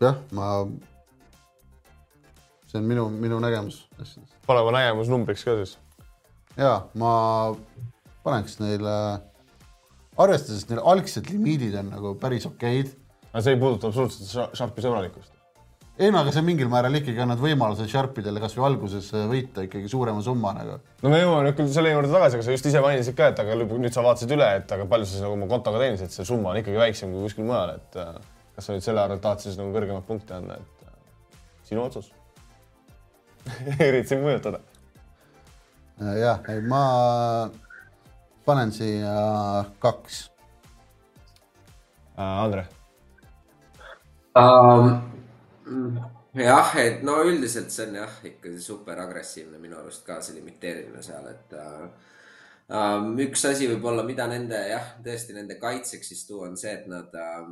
jah, ma, see on minu, minu nägemus asjadest. pane oma nägemus numbriks ka siis. ja ma paneks neile, arvestades neil algsed limiidid on nagu päris okeid. aga see ei puuduta absoluutselt Sharpi sõbralikkust ei no aga sa mingil määral ikkagi annad võimaluse Sharpidele kasvõi alguses äh, võita ikkagi suurema summa nagu. no me jõuame nüüd küll selle juurde tagasi, aga sa just ise mainisid ka, et aga nüüd sa vaatasid üle, et aga palju sa siis nagu oma kontoga teenisid, see summa on ikkagi väiksem kui kuskil mujal, et äh, kas sa nüüd selle arvelt tahad siis nagu kõrgemat punkti anda, et äh, sinu otsus üritasin mõjutada. jah, ei ma panen siia kaks. Andre um,? Jah, et no üldiselt see on jah, ikka super agressiivne minu arust ka see limiteerimine seal, et äh, äh, üks asi võib-olla, mida nende jah, tõesti nende kaitseks siis tuua, on see, et nad äh,,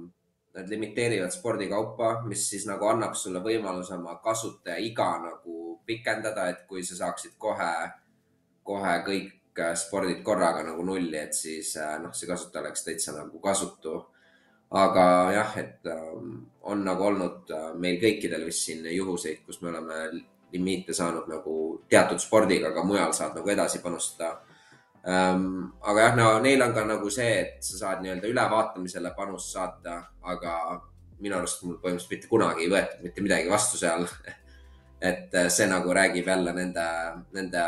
nad limiteerivad spordikaupa, mis siis nagu annab sulle võimaluse oma kasutaja iga nagu pikendada, et kui sa saaksid kohe, kohe kõik äh, spordid korraga nagu nulli, et siis äh, noh, see kasutaja oleks täitsa nagu kasutu. Aga jah, et ähm, on nagu olnud äh, meil kõikidel vist siin juhuseid, kus me oleme limiite saanud nagu teatud spordiga, aga mujal saad nagu edasi panustada. Ähm, aga jah, no neil on ka nagu see, et sa saad nii-öelda ülevaatamisele panust saata, aga minu arust mul põhimõtteliselt mitte kunagi ei võetud mitte midagi vastu seal et äh, see nagu räägib jälle nende, nende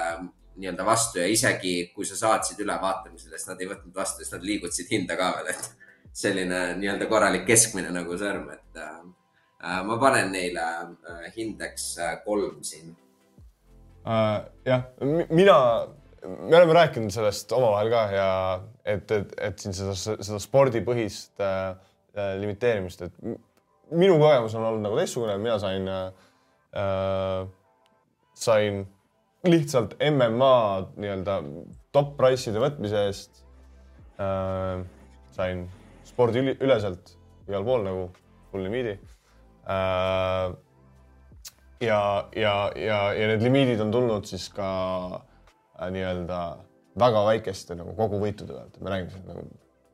nii-öelda vastu ja isegi kui sa saatsid ülevaatamisele, siis nad ei võtnud vastu, siis nad liigutasid hinda ka veel, et selline nii-öelda korralik keskmine nagu sõrm, et äh, äh ma panen neile äh, hindeks äh, kolm siin uh,. jah, mina, me oleme rääkinud sellest omavahel ka ja et, et, et siin seda, seda spordipõhist äh, limiteerimist, et minu kogemus on olnud nagu teistsugune, mina sain äh,, sain lihtsalt MMA nii-öelda top price'ide võtmise eest äh, sain spordiüleselt igal pool nagu full limiidi äh,. ja, ja, ja, ja need limiidid on tulnud siis ka äh, nii-öelda väga väikeste nagu koguvõitude pealt, me räägime siin nagu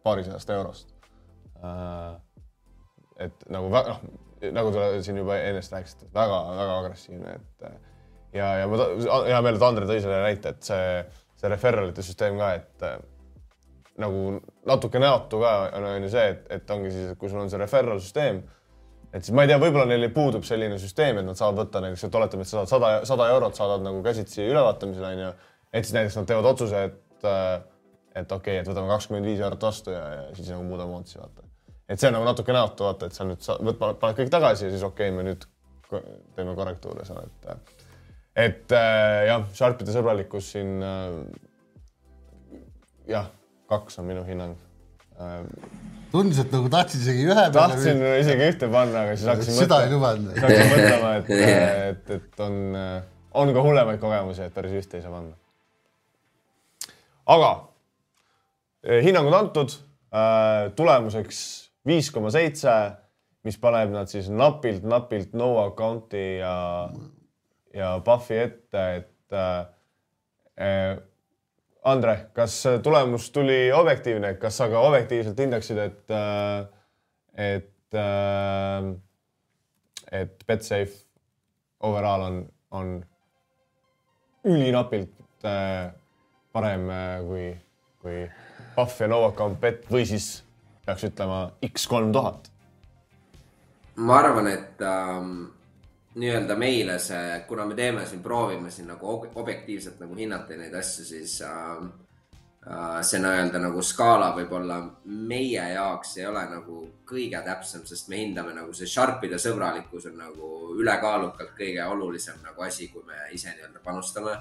paarisajast eurost äh, et nagu väga, noh, nagu te siin juba ennast rääkisite, väga-väga agressiivne, et ja, ja ma hea meel, et Andre tõi selle näite, et see, see referralite süsteem ka, et nagu natuke näotu ka on, on ju see, et, et ongi siis, et kui sul on see referral süsteem, et siis ma ei tea, võib-olla neil puudub selline süsteem, et nad saavad võtta näiteks, et oletame, et sa saad sada, sada eurot saadad nagu käsitsi ülevaatamisele onju, et siis näiteks nad teevad otsuse, et et okei okay,, et võtame kakskümmend viis eurot vastu ja, ja siis nagu muudame otsi, vaata. Et see on nagu natuke näotu vaata, et sa nüüd sa võt, paned kõik tagasi ja siis okei okay,, me nüüd teeme korrektuure seal, et et äh, jah, Sharpide sõbralikkus siin äh, jah, kaks on minu hinnang tundus, et nagu tahtsid isegi ühe peale. tahtsin või... isegi ühte panna, aga siis hakkasin seda ei lubanud. siis hakkasin mõtlema, et, et, et on, on ka hullemaid kogemusi, et päris ühte ei saa panna. aga äh, hinnangud antud, tulemuseks viis koma seitse, mis paneb nad siis napilt-napilt no account'i ja, ja Puffi ette, et äh, Andre, kas tulemus tuli objektiivne, kas sa ka objektiivselt hindaksid, et äh,, et äh,, et Betsafe overall on, on ülinapilt äh, parem äh, kui, kui Puff ja Novacount Bet või siis peaks ütlema X kolm tuhat? ma arvan, et ähm, nii-öelda meile see, kuna me teeme siin, proovime siin nagu objektiivselt nagu hinnata neid asju, siis ähm, äh, see nii-öelda nagu skaala võib-olla meie jaoks ei ole nagu kõige täpsem, sest me hindame nagu see Sharpide sõbralikkus on nagu ülekaalukalt kõige olulisem nagu asi, kui me ise nii-öelda panustame.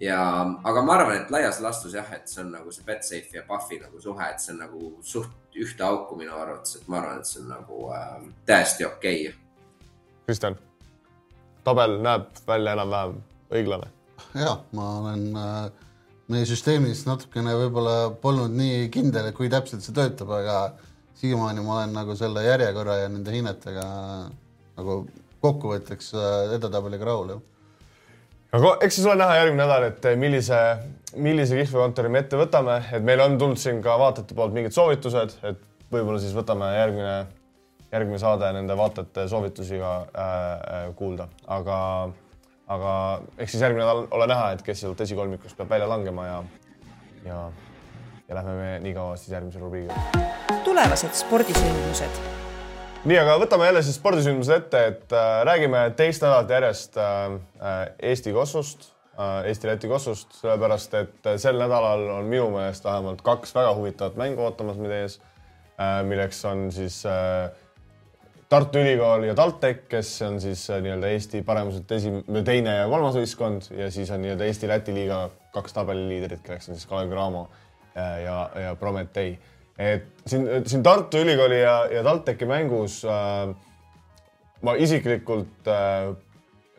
Ja, aga ma arvan, et laias laastus jah, et see on nagu see Betsafe ja Puffi nagu suhe, et see on nagu suht ühte auku minu arvates, et ma arvan, et see on nagu äh, täiesti okei. okay.. Kristjan, tabel näeb välja enam-vähem õiglane? ja ma olen äh, meie süsteemis natukene võib-olla polnud nii kindel, et kui täpselt see töötab, aga siiamaani ma olen nagu selle järjekorra ja nende hinnetega nagu kokkuvõtteks äh, edetabeliga rahul jah aga eks siis ole näha järgmine nädal, et eh, millise, millise kihlvekontori me ette võtame, et meil on tulnud siin ka vaatajate poolt mingid soovitused, et võib-olla siis võtame järgmine, järgmine saade nende vaatajate soovitusi ka äh, kuulda, aga, aga eks siis järgmine nädal ole näha, et kes sealt esikolmikust peab välja langema ja, ja, ja lähme me nii kaua siis järgmise rubriigiga. tulevased spordisündmused nii, aga võtame jälle siis spordisündmused ette, et äh, räägime teist nädalat järjest äh, äh Eesti Kossust äh,, Eesti-Läti Kossust, sellepärast et äh, sel nädalal on minu meelest vähemalt kaks väga huvitavat mängu ootamas meid ees äh,, milleks on siis äh, Tartu Ülikool ja TalTech, kes on siis äh, nii-öelda Eesti paremuselt esim-, teine ja kolmas võistkond ja siis on nii-öelda Eesti-Läti liiga kaks tabeliliidrit, kelleks on siis Kalev Cramo äh, ja, ja Prometee et siin, siin Tartu Ülikooli ja, ja TalTechi mängus äh, ma isiklikult äh,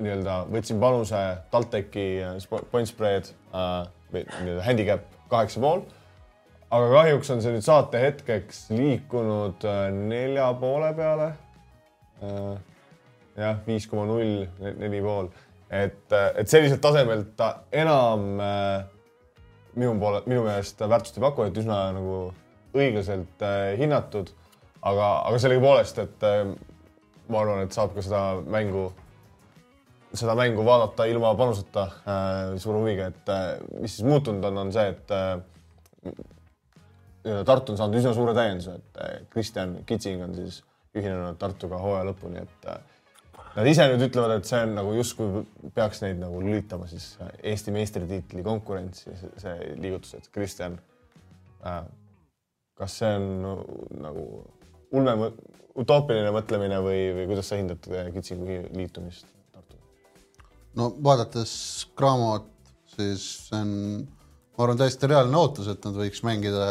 nii-öelda võtsin panuse TalTechi äh, point spread äh, nii-öelda handicap kaheksa pool. aga kahjuks on see nüüd saate hetkeks liikunud nelja poole peale. Jah, viis koma null, neli pool, et, äh, et selliselt tasemelt ta enam äh, minu poole, minu meelest väärtust ei paku, et üsna nagu õiglaselt äh, hinnatud, aga, aga sellegipoolest, et äh, ma arvan, et saab ka seda mängu, seda mängu vaadata ilma panuseta äh, suure huviga, et äh, mis siis muutunud on, on see, et äh, Tartu on saanud üsna suure täienduse, et äh, Kristjan Kitsing on siis ühinenud Tartuga hooaja lõpuni, et äh, Nad ise nüüd ütlevad, et see on nagu justkui peaks neid nagu lülitama siis Eesti meistritiitli konkurentsi, see liigutus, et Kristjan äh, kas see on nagu ulme, utoopiline mõtlemine või, või kuidas sa hindad Kitsingu liitumist Tartuga? no vaadates Cramot, siis see on, ma arvan, täiesti reaalne ootus, et nad võiks mängida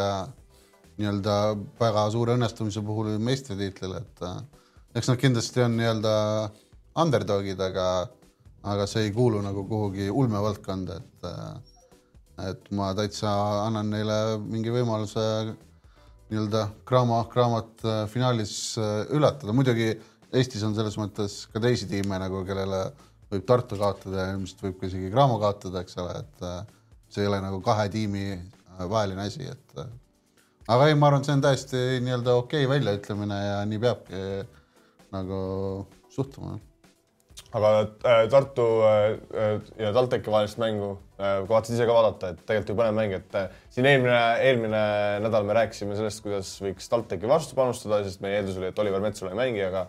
nii-öelda väga suure õnnestumise puhul meistritiitlile, et äh, eks nad kindlasti on nii-öelda underdog'id, aga, aga see ei kuulu nagu kuhugi ulmevaldkonda, et äh, et ma täitsa annan neile mingi võimaluse nii-öelda Cramo, Cramot äh, finaalis üllatada, muidugi Eestis on selles mõttes ka teisi tiime nagu, kellele võib Tartu kaotada ja ilmselt võib ka isegi Cramo kaotada, eks ole, et see ei ole nagu kahe tiimi vaheline asi, et aga ei, ma arvan, see on täiesti nii-öelda okei okay väljaütlemine ja nii peabki nagu suhtuma. aga äh, Tartu äh, ja TalTechi vahelist mängu äh, kavatsesid ise ka vaadata, et tegelikult ju põnev mäng, et äh, siin eelmine, eelmine nädal me rääkisime sellest, kuidas võiks TalTechi vastu panustada, sest meie eeldus oli, et Oliver Metsalu ei mängi, aga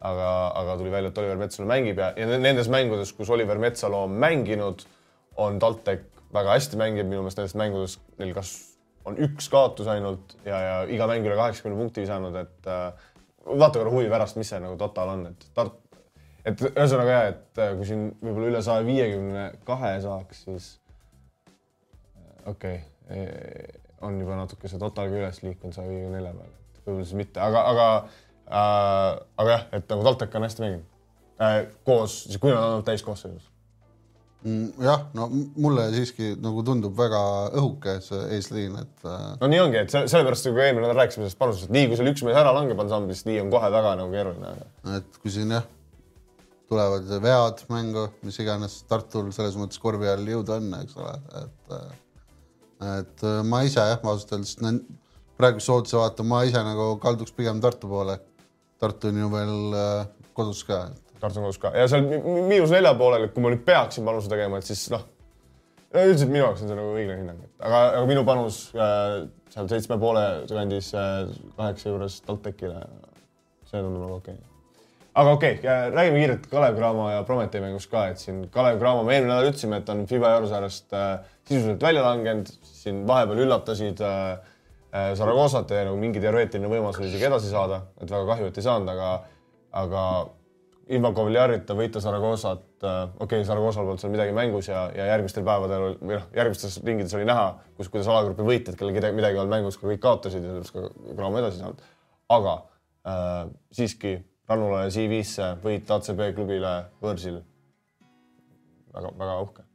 aga, aga tuli välja, et Oliver Metsalu mängib ja, ja nendes mängudes, kus Oliver Metsalu on mänginud, on TalTech väga hästi mänginud, minu meelest nendes mängudes neil kas on üks kaotus ainult ja, ja iga mäng üle kaheksakümne punkti visanud, et äh, vaata korra huvi pärast, mis see nagu total on, et Tart-, et ühesõnaga jah, et äh, kui siin võib-olla üle saja viiekümne kahe saaks, siis äh, okei okay, e, on juba natuke see total ka üles liikunud saja viiekümne nelja peale, et võib-olla siis mitte, aga, aga äh,, aga jah, et nagu TalTech on hästi mänginud äh,. koos, kui nad on olnud täiskoosseisus jah, no mulle siiski nagu tundub väga õhuke see eesliin, et. Äh, no nii ongi, et sellepärast kui eelmine nädal rääkisime sellest panusest, nii kui seal üks mees ära langeb ansamblis, nii on kohe väga nagu keeruline. et kui siin jah, tulevad vead mängu, mis iganes Tartul selles mõttes korvi all jõudu on, eks ole, et. Äh, et äh, ma ise jah, ausalt öeldes praeguse ootuse vaata, ma ise nagu kalduks pigem Tartu poole. Tartu on ju veel kodus ka, et Tartu kodus ka ja seal miinus nelja poolel, kui ma nüüd peaksin panuse tegema, et siis noh, üldiselt minu jaoks on see nagu õiglane hinnang, et aga, aga minu panus äh, seal seitsme poole kandis äh, kaheksa juures TalTechile, see tundub nagu okei okay. aga okei okay,, äh, räägime kiirelt Kalev Cramo ja Prometee mängust ka, et siin Kalev Cramo, me eelmine nädal ütlesime, et on FIBA eurosaarest äh, sisuliselt välja langenud, siin vahepeal üllatasid äh, äh, Saragossat ja nagu mingi teoreetiline võimalus oli isegi edasi saada, et väga kahju, et ei saanud, aga, aga ilma Kovliarita võita Saragossat, äh, okei okay,, Saragossal polnud seal midagi mängus ja, ja järgmistel päevadel või noh, järgmistes ringides oli näha, kus, kuidas alagrupi võitjad, kellel midagi ei olnud mängus, ka kõik kaotasid ja sellepärast ka Graamo edasi saanud. aga äh, siiski Rannule CV-sse võit ACB klubile võõrsil väga, väga uhke.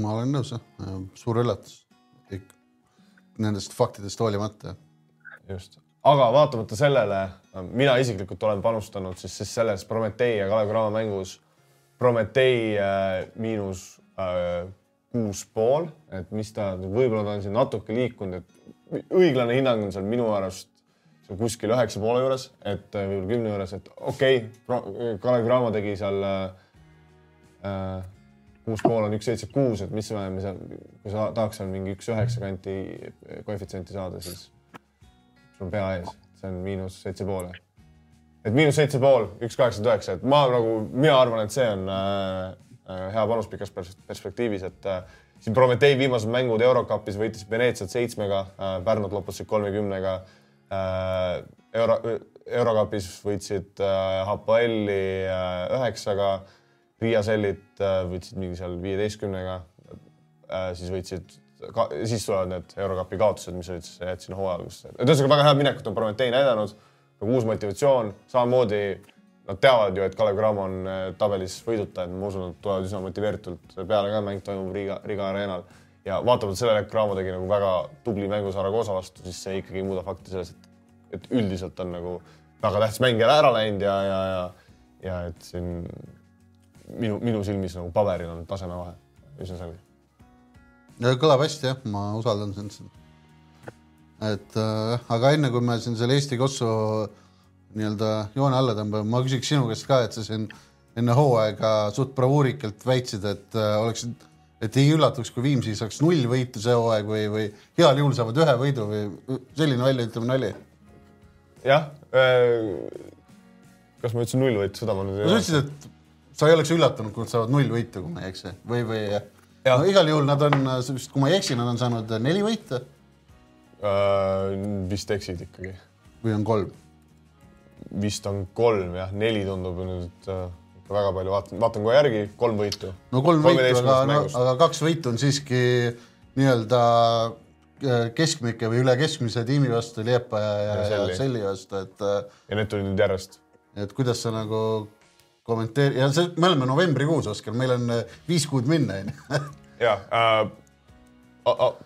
ma olen nõus jah, suur üllatus. Nendest faktidest hoolimata. just aga vaatamata sellele, mina isiklikult olen panustanud siis, siis selles Prometee ja Kalev Cramo mängus. Prometee äh, miinus äh, kuus pool, et mis ta, võib-olla ta on siin natuke liikunud, et õiglane hinnang on seal minu arust kuskil üheksa poole juures, et äh, võib-olla kümne juures, et okei okay,, Kalev Cramo tegi seal äh, kuus pool on üks seitse kuus, et mis me seal, kui sa tahaks seal mingi üks üheksa kanti koefitsienti saada, siis sul on pea ees, see on miinus seitse poole. et miinus seitse pool, üks kaheksakümmend üheksa, et ma nagu, mina arvan, et see on äh, äh hea panus pikas perspektiivis, et äh, siin Prometee viimased mängud Eurocupis võitis Veneetsiat seitsmega äh,, Pärnut loputasid kolmekümnega äh,. Euro, Eurocupis võitsid äh, Hapoeli äh, üheksaga, Riia Sellit äh, võitsid mingi seal viieteistkümnega äh,, siis võitsid ka, siis tulevad need Eurokapi kaotused, mis olid siis, jätsin hooaja alguses. et ühesõnaga väga head minekut on Prometee näidanud, nagu uus motivatsioon, samamoodi nad teavad ju, et Kalev Cramo on äh, tabelis võiduta, et ma usun, et tulevad üsna motiveeritult peale ka, mäng toimub Riga, Riga areenal. ja vaatamata sellele, et Cramo tegi nagu väga tubli mängu Saragossa vastu, siis see ikkagi ei muuda fakti selles, et, et üldiselt on nagu väga tähtis mäng jälle ära läinud ja, ja, ja, ja et siin minu, minu silmis nagu paberil on tasemevahe üsna selge kõlab hästi jah, ma usaldan sind siin. et äh, aga enne kui me siin selle Eesti Kossu nii-öelda joone alla tõmbame, ma küsiks sinu käest ka, et sa siin enne hooaega suht bravuurikalt väitsid, et äh, oleksid, et ei üllatuks, kui Viimsi saaks null võitu see hooaeg või, või heal juhul saavad ühe võidu või selline väljaütlemine oli? jah äh,. kas ma ütlesin null võitu, seda ma nüüd ei tea. sa ütlesid, et sa ei oleks üllatunud, kui nad saavad null võitu, kui ma ei eksi, või, või no igal juhul nad on, kui ma ei eksi, nad on saanud neli võitu. äh,. vist eksid ikkagi. või on kolm? vist on kolm jah, neli tundub nüüd ikka väga palju, vaatan, vaatan kohe järgi, kolm võitu. no kolm võitu, aga, no, aga kaks võitu on siiski nii-öelda äh, keskmike või üle keskmise tiimi vastu, Liepa ja, ja, ja, Selli vastu, et. Ja need tulid nüüd järjest. et kuidas sa nagu kommenteeri- ja see, me oleme novembrikuus, Oskar, meil on äh, viis kuud minna, onju. ja äh,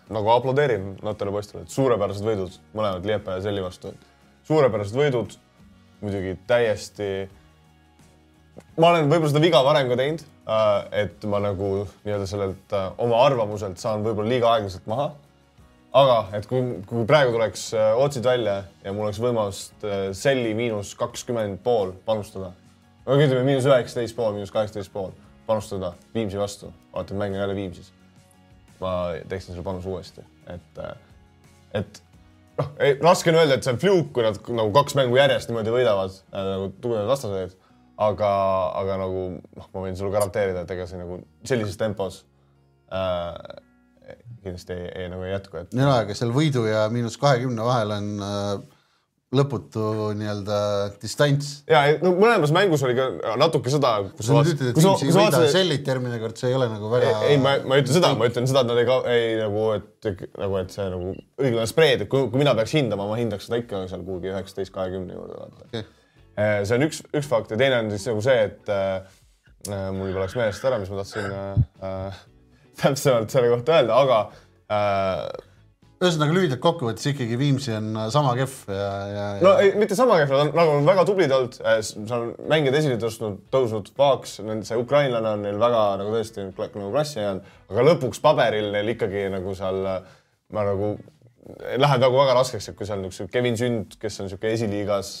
nagu aplodeerin noortele poistele, et suurepärased võidud, mõlemad Liepa ja Selli vastu. suurepärased võidud, muidugi täiesti. ma olen võib-olla seda viga varem ka teinud äh,, et ma nagu nii-öelda sellelt äh, oma arvamuselt saan võib-olla liiga aeglaselt maha. aga et kui, kui praegu tuleks äh, otsid välja ja mul oleks võimalust äh, Selli miinus kakskümmend pool panustada no ütleme miinus üheksateist pool, miinus kaheksateist pool panustada Viimsi vastu, vaata, et mängin jälle Viimsis. ma teeksin selle panuse uuesti, et, et noh, raske on öelda, et see on fluke, kui nad nagu kaks mängu järjest niimoodi võidavad äh, nagu tugevad vastased. aga, aga nagu noh, ma võin sulle garanteerida, et ega see nagu sellises tempos äh, kindlasti ei, ei nagu ei jätku, et. ja, aga seal võidu ja miinus kahekümne vahel on äh lõputu nii-öelda distants. ja no mõlemas mängus oli ka natuke seda. sa nüüd ütled, et Viimsi ei võida Sellit järgmine kord, see ei ole nagu väga. ei, ma, ma ei ütle seda, ma ütlen seda, et nad ei, ei nagu, et nagu, et see nagu õiglane spreed, et kui, kui mina peaks hindama, ma hindaks seda ikka seal kuhugi üheksateist, kahekümne juurde vaata okay.. Eh, see on üks, üks fakt ja teine on siis nagu see, et äh, mul juba läks meelest ära, mis ma tahtsin äh, täpsemalt selle kohta öelda, aga äh, ühesõnaga lühidalt kokkuvõttes ikkagi Viimsi on sama kehv ja, ja, ja.... no ei, mitte sama kehv, nad on nagu on väga tublid olnud, äh, seal mängijad esile tõstnud, tõusnud vaaks, see ukrainlane on neil väga nagu tõesti nagu klassi jäänud, aga lõpuks paberil neil ikkagi nagu seal ma nagu läheb nagu väga raskeks, et kui seal niisugune Kevin Sünd, kes on niisugune esiliigas,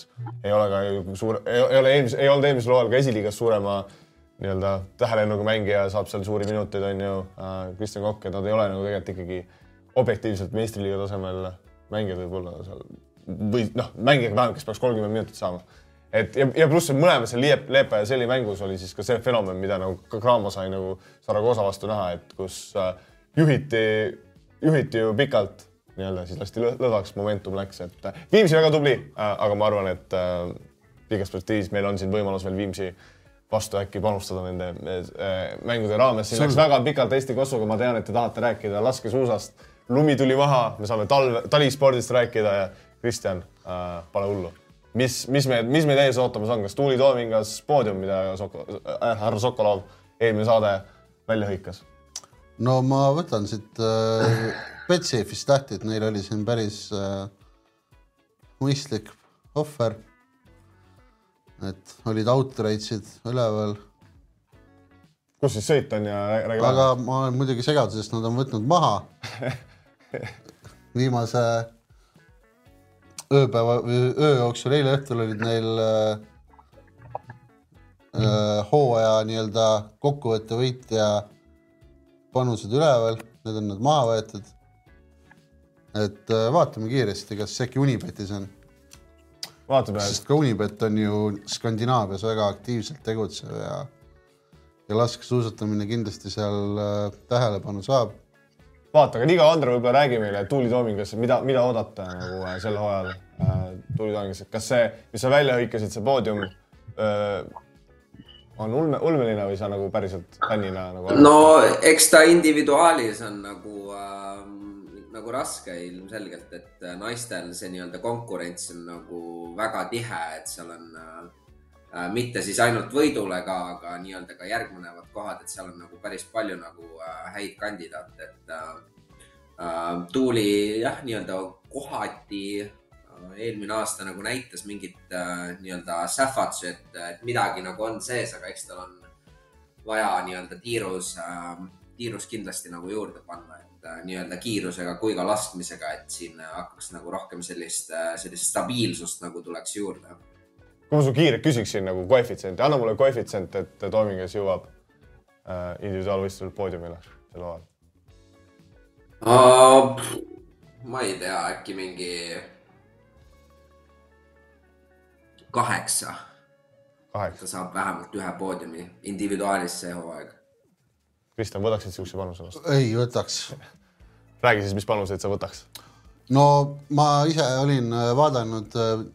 ei ole ka suur, ei ole eelmise, ei olnud eelmisel hooajal ka esiliigas suurema nii-öelda tähelennuga mängija, saab seal suuri minuteid, on ju äh,, Kristjan Kokk, et nad ei ole nagu tegelikult ikkagi objektiivselt meistriliiga tasemel mängijad võib-olla seal või noh, mängija vähemalt, kes peaks kolmkümmend minutit saama. et ja, ja pluss mõlemas seal Liep, Leepa ja Selli mängus oli siis ka see fenomen, mida nagu ka Cramo sai nagu Saragosa vastu näha, et kus äh, juhiti, juhiti ju pikalt nii-öelda, siis lasti lõdvaks, momentum läks, et äh, Viimsi väga tubli äh,, aga ma arvan, et äh, pikas perspektiivis meil on siin võimalus veel Viimsi vastu äkki panustada nende äh, mängude raames. siin läks väga pikalt Eesti Kosovoga, ma tean, et te tahate rääkida laskesuusast lumi tuli maha, me saame talve, talispordist rääkida ja Kristjan äh,, pane hullu. mis, mis me, mis meid ees ootamas on, kas tuulitoomingas poodium, mida Soko, äh, härra Sokolov eelmine saade välja hõikas? no ma võtan siit äh, Betsafe'ist lahti, et neil oli siin päris äh, mõistlik ohver. et olid outrage'id üleval kus siis sõit on ja räägi aga ma olen muidugi segaduses, nad on võtnud maha viimase ööpäeva või öö jooksul, eile õhtul olid neil äh, äh, hooaja nii-öelda kokkuvõtte võitja panused üleval, need on nüüd maha võetud. et äh, vaatame kiiresti, kas äkki Unibetis on. vaatame. sest ka Unibet on ju Skandinaavias väga aktiivselt tegutsev ja, ja laskesuusatamine kindlasti seal äh, tähelepanu saab vaata, aga Liga Andra võib-olla räägi meile Tuuli Toomingas, mida, mida oodata nagu äh, sel hooajal äh, Tuuli Toomingas, et kas see, mis sa välja hõikasid, see poodium öö, on ulme, ulmeline või sa nagu päriselt fännina nagu? no eks ta individuaalis on nagu äh, nagu raske ilmselgelt, et naistel see nii-öelda konkurents on nagu väga tihe, et seal on äh, Äh, mitte siis ainult võidule ka, aga nii-öelda ka järgnevad kohad, et seal on nagu päris palju nagu äh, häid kandidaate, et äh, äh Tuuli jah, nii-öelda kohati eelmine aasta nagu näitas mingit äh, nii-öelda sähvatusi, et, et midagi nagu on sees, aga eks tal on vaja nii-öelda tiirus äh,, tiirus kindlasti nagu juurde panna, et äh, nii-öelda kiirusega kui ka laskmisega, et siin hakkaks nagu rohkem sellist, sellist stabiilsust nagu tuleks juurde kui ma su kiirelt küsiksin nagu koefitsienti, anna mulle koefitsient, et Toomingas jõuab äh, individuaalvõistlusel poodiumile sel hooajal uh,. ma ei tea, äkki mingi kaheksa. ta saab vähemalt ühe poodiumi individuaalis see hooaeg. Kristjan, võtaksid siukse panuse vastu? ei võtaks räägi siis, mis panuseid sa võtaks? no ma ise olin äh, vaadanud äh,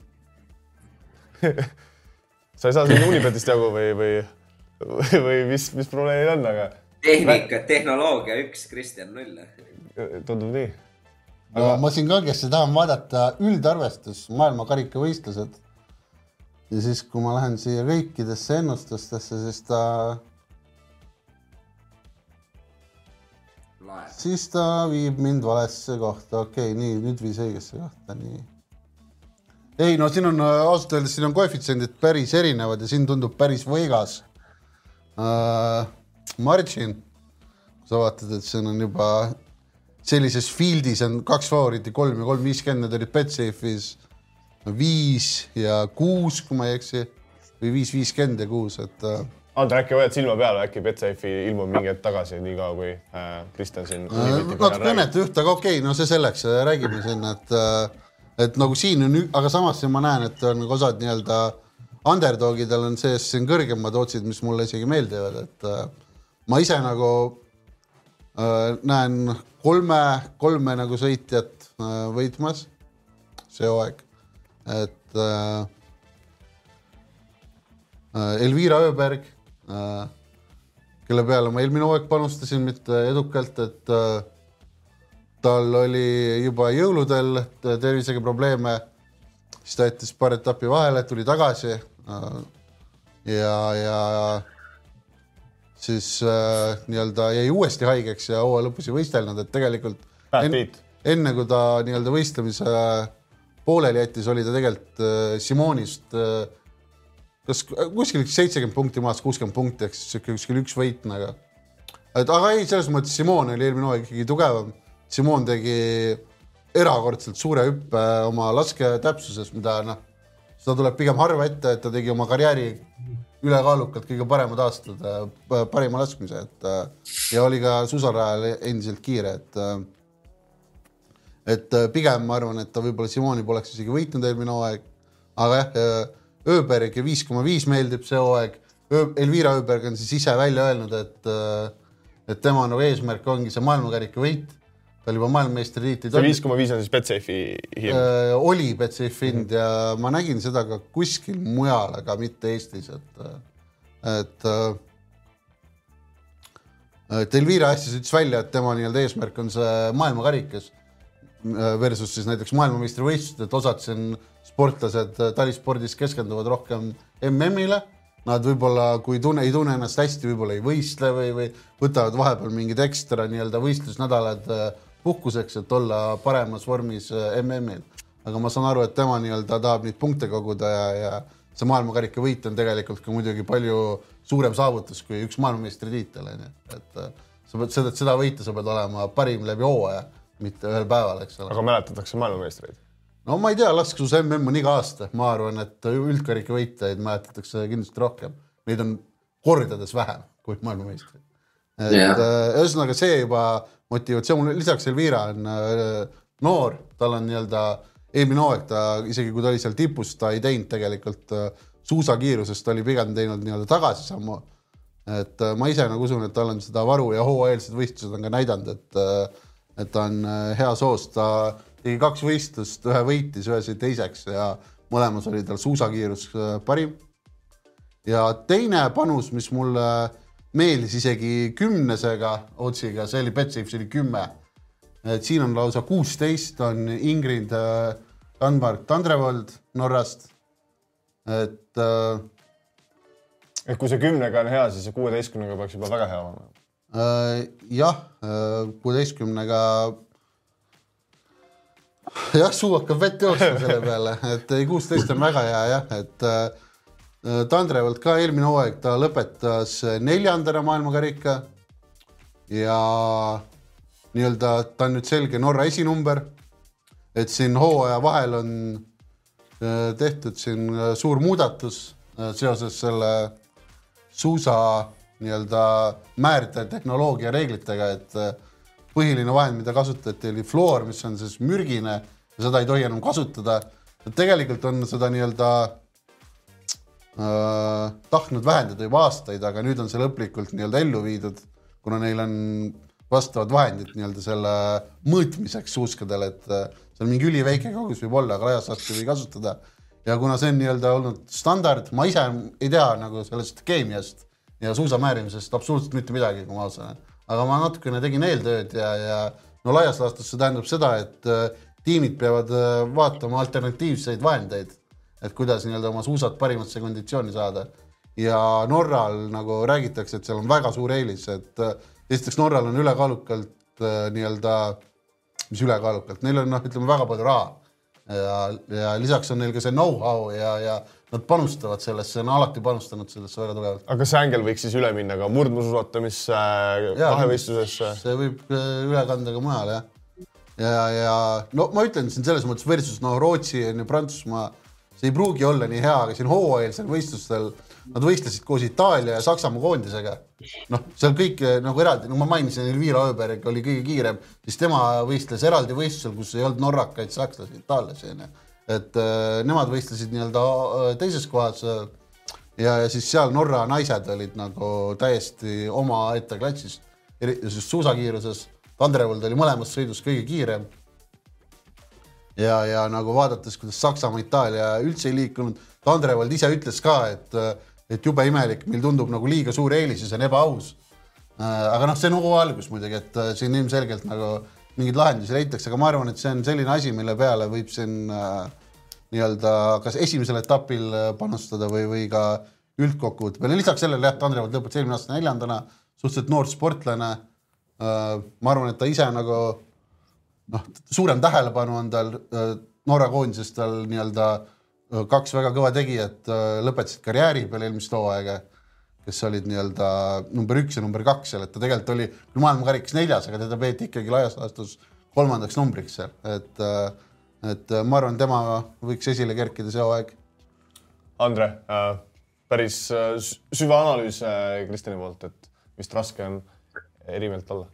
sa ei saa siin Unibetist jagu või, või, või, või mis, mis probleemid on, aga. tehnika, tehnoloogia üks, Kristjan null. tundub nii. Aga... no ma siin kangesti tahan vaadata üldarvestus, maailma karikavõistlused. ja siis, kui ma lähen siia kõikidesse ennustustesse, siis ta. siis ta viib mind valesse kohta, okei okay,, nii nüüd viis õigesse kohta, nii ei no siin on äh, ausalt öeldes, siin on koefitsiendid päris erinevad ja siin tundub päris võigas uh,. Margin, sa vaatad, et siin on juba sellises field'is on kaks favoriiti, kolm ja kolm viiskümmend, need olid Betsafe'is viis ja kuus, kui ma ei eksi, või viis viiskümmend ja kuus, et uh, Andre, äkki hoiad silma peal, äkki Betsafe'i ilmub mingi hetk tagasi, niikaua kui Kristjan äh, siin äh,. natuke õnnetu juht, aga okei okay,, no see selleks, räägime siin, et äh, et nagu siin on, aga samas ma näen, et on osad nii-öelda underdogidel on sees siin kõrgemad otsid, mis mulle isegi meeldivad, et äh, ma ise nagu äh, näen kolme, kolme nagu sõitjat äh, võitmas see hooaeg, et äh, äh Elvira Ööberg äh,, kelle peale ma eelmine hooaeg panustasin mitte edukalt, et äh, tal oli juba jõuludel tervisega probleeme, siis ta jättis paar etappi vahele, tuli tagasi. ja, ja siis äh, nii-öelda jäi uuesti haigeks ja hooaja lõpus ei võistelnud, et tegelikult en, enne kui ta nii-öelda võistlemise pooleli jättis, oli ta tegelikult äh, Simonist äh, kas kuskil seitsekümmend punkti maas, kuuskümmend punkti ehk siis sihuke kuskil üks võit nagu. et aga ei, selles mõttes Simon oli eelmine hooaeg ikkagi tugevam Simon tegi erakordselt suure hüppe oma lasketäpsuses, mida noh, seda tuleb pigem harva ette, et ta tegi oma karjääri ülekaalukalt kõige paremad aastad, äh, parima laskmise, et äh, ja oli ka suusarajal endiselt kiire, et äh, et pigem ma arvan, et ta võib-olla Simoni poleks isegi võitnud eelmine hooaeg, aga jah, Ööberg ja viis koma viis meeldib see hooaeg. Elvira Ööberg on siis ise välja öelnud, et et tema nagu eesmärk ongi see maailmakarika võit ta oli juba maailmameistritiitli. see viis koma viis on siis Betsafe'i hind äh,? oli Betsafe'i hind mm -hmm. ja ma nägin seda ka kuskil mujal, aga mitte Eestis, et, et et Elvira Assis ütles välja, et tema nii-öelda eesmärk on see maailmakarikas versus siis näiteks maailmameistrivõistlused, et osad siin sportlased talispordis keskenduvad rohkem MM-ile. Nad võib-olla, kui tunne, ei tunne ennast hästi, võib-olla ei võistle või, või võtavad vahepeal mingid ekstra nii-öelda võistlusnädalad puhkuseks, et olla paremas vormis äh, MM-il. aga ma saan aru, et tema nii-öelda tahab neid punkte koguda ja, ja see maailmakarika võit on tegelikult ka muidugi palju suurem saavutus kui üks maailmameistritiitel onju, et äh, sa pead seda, seda võita, sa pead olema parim läbi hooaja, mitte ühel päeval, eks ole. aga mäletatakse maailmameistreid? no ma ei tea, laskesuus MM on iga aasta, ma arvan, et üldkarika võitjaid mäletatakse kindlasti rohkem, neid on kordades vähem kui maailmameistreid. et yeah. Äh, ühesõnaga see juba motivatsioon, lisaks Elvira on äh, noor, tal on nii-öelda eelmine hooaeg ta isegi kui ta oli seal tipus, ta ei teinud tegelikult äh, suusakiirusest, oli pigem teinud nii-öelda tagasisammu. et äh, ma ise nagu usun, et tal on seda varu ja hooaeelsed võistlused on ka näidanud, et et ta on hea soos, ta tegi kaks võistlust, ühe võitis, ühe sai teiseks ja mõlemas oli tal suusakiirus parim. ja teine panus, mis mulle äh, meeldis isegi kümnesega otsiga, see oli Betsafe'is oli kümme. et siin on lausa kuusteist on Ingrid äh, Danmark Tandrevold Norrast. et äh,. et kui see kümnega on hea, siis see kuueteistkümnega peaks juba väga hea olema äh,. jah, äh, kuueteistkümnega jah, suu hakkab vett jooksma selle peale, et ei, kuusteist on väga hea jah, et äh, Äh, Tandrevalt ka eelmine hooaeg ta lõpetas neljandana maailmakarika ja nii-öelda ta on nüüd selge Norra esinumber. et siin hooaja vahel on äh, tehtud siin äh, suur muudatus seoses selle suusa nii-öelda määrde tehnoloogia reeglitega, et põhiline vahend, mida kasutati, oli fluor, mis on siis mürgine ja seda ei tohi enam kasutada. tegelikult on seda nii-öelda tahtnud vähendada juba aastaid, aga nüüd on see lõplikult nii-öelda ellu viidud, kuna neil on vastavad vahendid nii-öelda selle mõõtmiseks suuskadel, et äh, seal mingi üliväike kaugus võib olla, aga laias laastus ei või kasutada. ja kuna see on nii-öelda olnud standard, ma ise ei tea nagu sellest keemiast ja suusamäärimisest absoluutselt mitte midagi, kui ma aus olen, aga ma natukene tegin eeltööd ja, ja no laias laastus see tähendab seda, et äh, tiimid peavad äh, vaatama alternatiivseid vahendeid, et kuidas nii-öelda oma suusad parimasse konditsiooni saada. ja Norral nagu räägitakse, et seal on väga suur eelis, et äh, esiteks Norral on ülekaalukalt nii-öelda, mis ülekaalukalt, neil on noh, ütleme väga palju raha ja, ja lisaks on neil ka see know-how ja, ja nad panustavad sellesse, on alati panustanud sellesse väga tugevalt. aga kas see ängel võiks siis üle minna ka murdmaasuusatamisse, kahevõistlusesse? see võib üle kanda ka mujale jah ja, ja no ma ütlen siin selles mõttes versus no Rootsi on ju Prantsusmaa, see ei pruugi olla nii hea, aga siin hooajalisel võistlustel nad võistlesid koos Itaalia ja Saksamaa koondisega. noh, seal kõik eh, nagu eraldi, no ma mainisin, Elvira Öberg oli kõige kiirem, siis tema võistles eraldi võistlusel, kus ei olnud norrakaid, sakslasi, itaallasi onju. et äh, nemad võistlesid nii-öelda äh, teises kohas äh, ja, ja siis seal Norra naised olid nagu täiesti omaette klassis, just suusakiiruses Tandrevold oli mõlemas sõidus kõige kiirem. Ja, ja nagu vaadates, kuidas Saksamaa, Itaalia üldse ei liikunud, Tandrevold ise ütles ka, et, et jube imelik, meil tundub nagu liiga suur eelis ja see on ebaaus. aga noh, see on hooaja algus muidugi, et äh, siin ilmselgelt nagu mingeid lahendusi leitakse, aga ma arvan, et see on selline asi, mille peale võib siin äh, nii-öelda kas esimesel etapil äh, panustada või, või ka üldkokkuvõtte peale. lisaks sellele jah, Tandrevold lõpetas eelmine aasta neljandana, suhteliselt noor sportlane Äh, ma arvan, et ta ise nagu noh, suurem tähelepanu on tal äh, Norra koondises tal nii-öelda äh, kaks väga kõva tegijat lõpetasid karjääri peale eelmist hooaega, kes olid nii-öelda number üks ja number kaks seal, et ta tegelikult oli küll maailmakarikas neljas, aga teda peeti ikkagi laias laastus kolmandaks numbriks seal, et, et ma arvan, tema võiks esile kerkida see hooaeg. Andre äh,, päris süvaanalüüs Kristjani poolt, et vist raske on eri meelt olla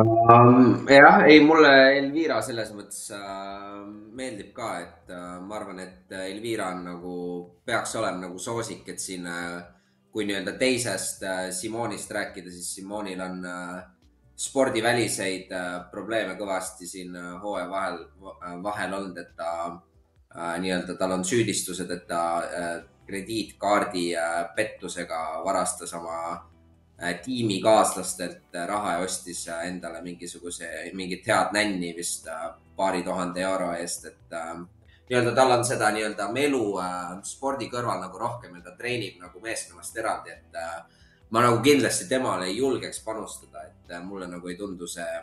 um,? jah, ei mulle Elvira selles mõttes uh, meeldib ka, et uh, ma arvan, et Elvira on nagu, peaks olema nagu soosik, et siin uh, kui nii-öelda teisest uh, Simonist rääkida, siis Simonil on uh, spordiväliseid uh, probleeme kõvasti siin uh, hooaja vahel uh,, vahel olnud, et ta uh, nii-öelda, tal on süüdistused, et ta uh, krediitkaardi uh, pettusega varastas oma Äh, tiimikaaslastelt äh, raha ja ostis äh, endale mingisuguse, mingit head nänni vist paari tuhande euro eest, et nii-öelda tal on seda nii-öelda melu spordi kõrval nagu rohkem ja ta treenib nagu meeskonnast eraldi, et ma nagu kindlasti temale ei julgeks panustada, et mulle nagu ei tundu see,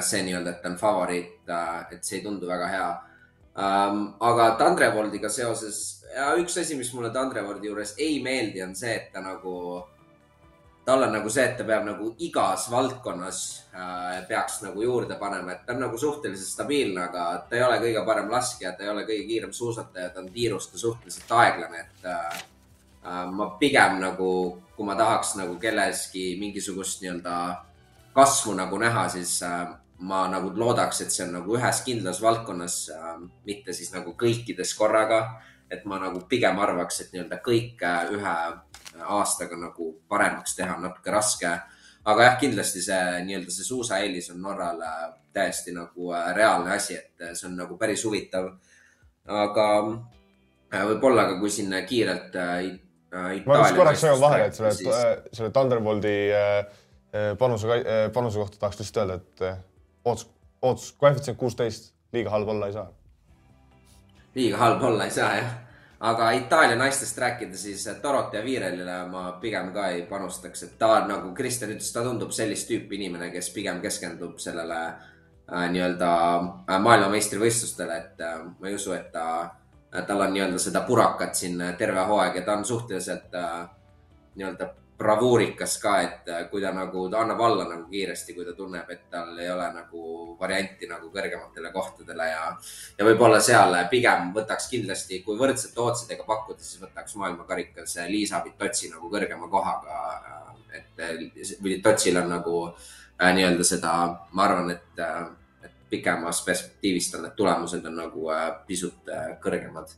see nii-öelda, et ta on favoriit, et see ei tundu väga hea um,. aga Tandrevoldiga seoses, üks asi, mis mulle Tandrevoldi juures ei meeldi, on see, et ta nagu tal on nagu see, et ta peab nagu igas valdkonnas äh, peaks nagu juurde panema, et ta on nagu suhteliselt stabiilne, aga ta ei ole kõige parem laskja, ta ei ole kõige kiirem suusataja, ta on tiirus ka suhteliselt aeglane, et äh, äh, ma pigem nagu, kui ma tahaks nagu kelleski mingisugust nii-öelda kasvu nagu näha, siis äh, ma nagu loodaks, et see on nagu ühes kindlas valdkonnas äh,, mitte siis nagu kõikides korraga. et ma nagu pigem arvaks, et nii-öelda kõik äh, ühe aastaga nagu paremaks teha on natuke raske. aga jah, kindlasti see nii-öelda see suusaeelis on Norrale täiesti nagu äh, reaalne asi, et äh, see on nagu päris huvitav. aga äh, võib-olla ka, kui siin kiirelt äh,. ma just korraks segan vahele, et selle siis..., selle Thunderbolti panuse, panuse kohta tahaks lihtsalt öelda, et ootus, ootus, koefitsient kuusteist, liiga halb olla ei saa. liiga halb olla ei saa, jah aga Itaalia naistest rääkida, siis Dorothy Virelile ma pigem ka ei panustaks, et ta nagu Kristjan ütles, ta tundub sellist tüüpi inimene, kes pigem keskendub sellele äh, nii-öelda äh, maailmameistrivõistlustele, et äh, ma ei usu, et ta äh,, tal on nii-öelda seda purakat siin terve hooaeg ja ta on suhteliselt äh, nii-öelda bravuurikas ka, et äh, kui ta nagu, ta annab alla nagu kiiresti, kui ta tunneb, et tal ei ole nagu varianti nagu kõrgematele kohtadele ja, ja võib-olla seal pigem võtaks kindlasti, kui võrdsete ootsidega pakkuda, siis võtaks maailmakarikas Liisa Vitotsi nagu kõrgema kohaga. et Vitotsil on nagu äh, nii-öelda seda, ma arvan, et, äh, et pikemas perspektiivist on need tulemused on nagu pisut kõrgemad.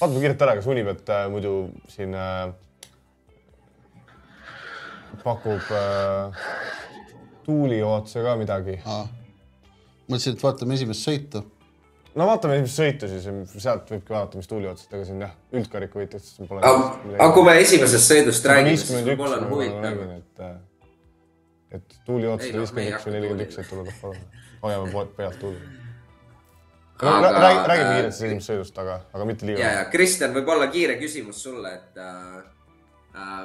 vaatame kiirelt ära, kas Unibet muidu siin äh pakub äh, tuulijootse ka midagi. mõtlesin, et vaatame esimest sõitu. no vaatame esimest sõitu siis, sealt võibki vaadata, mis tuulijootsed, ega siin jah, üldkariku võitjatest pole. aga kui me esimesest sõidust räägime, siis võib-olla on huvitav. et, et tuulijootsed viiskümmend üks või nelikümmend üks, et tuleb palun, hoiame pealt tuuli aga... räägi, räägime kiirelt siis esimesest sõidust, aga, aga mitte liiga. ja, ja Kristjan, võib-olla kiire küsimus sulle, et äh, Äh,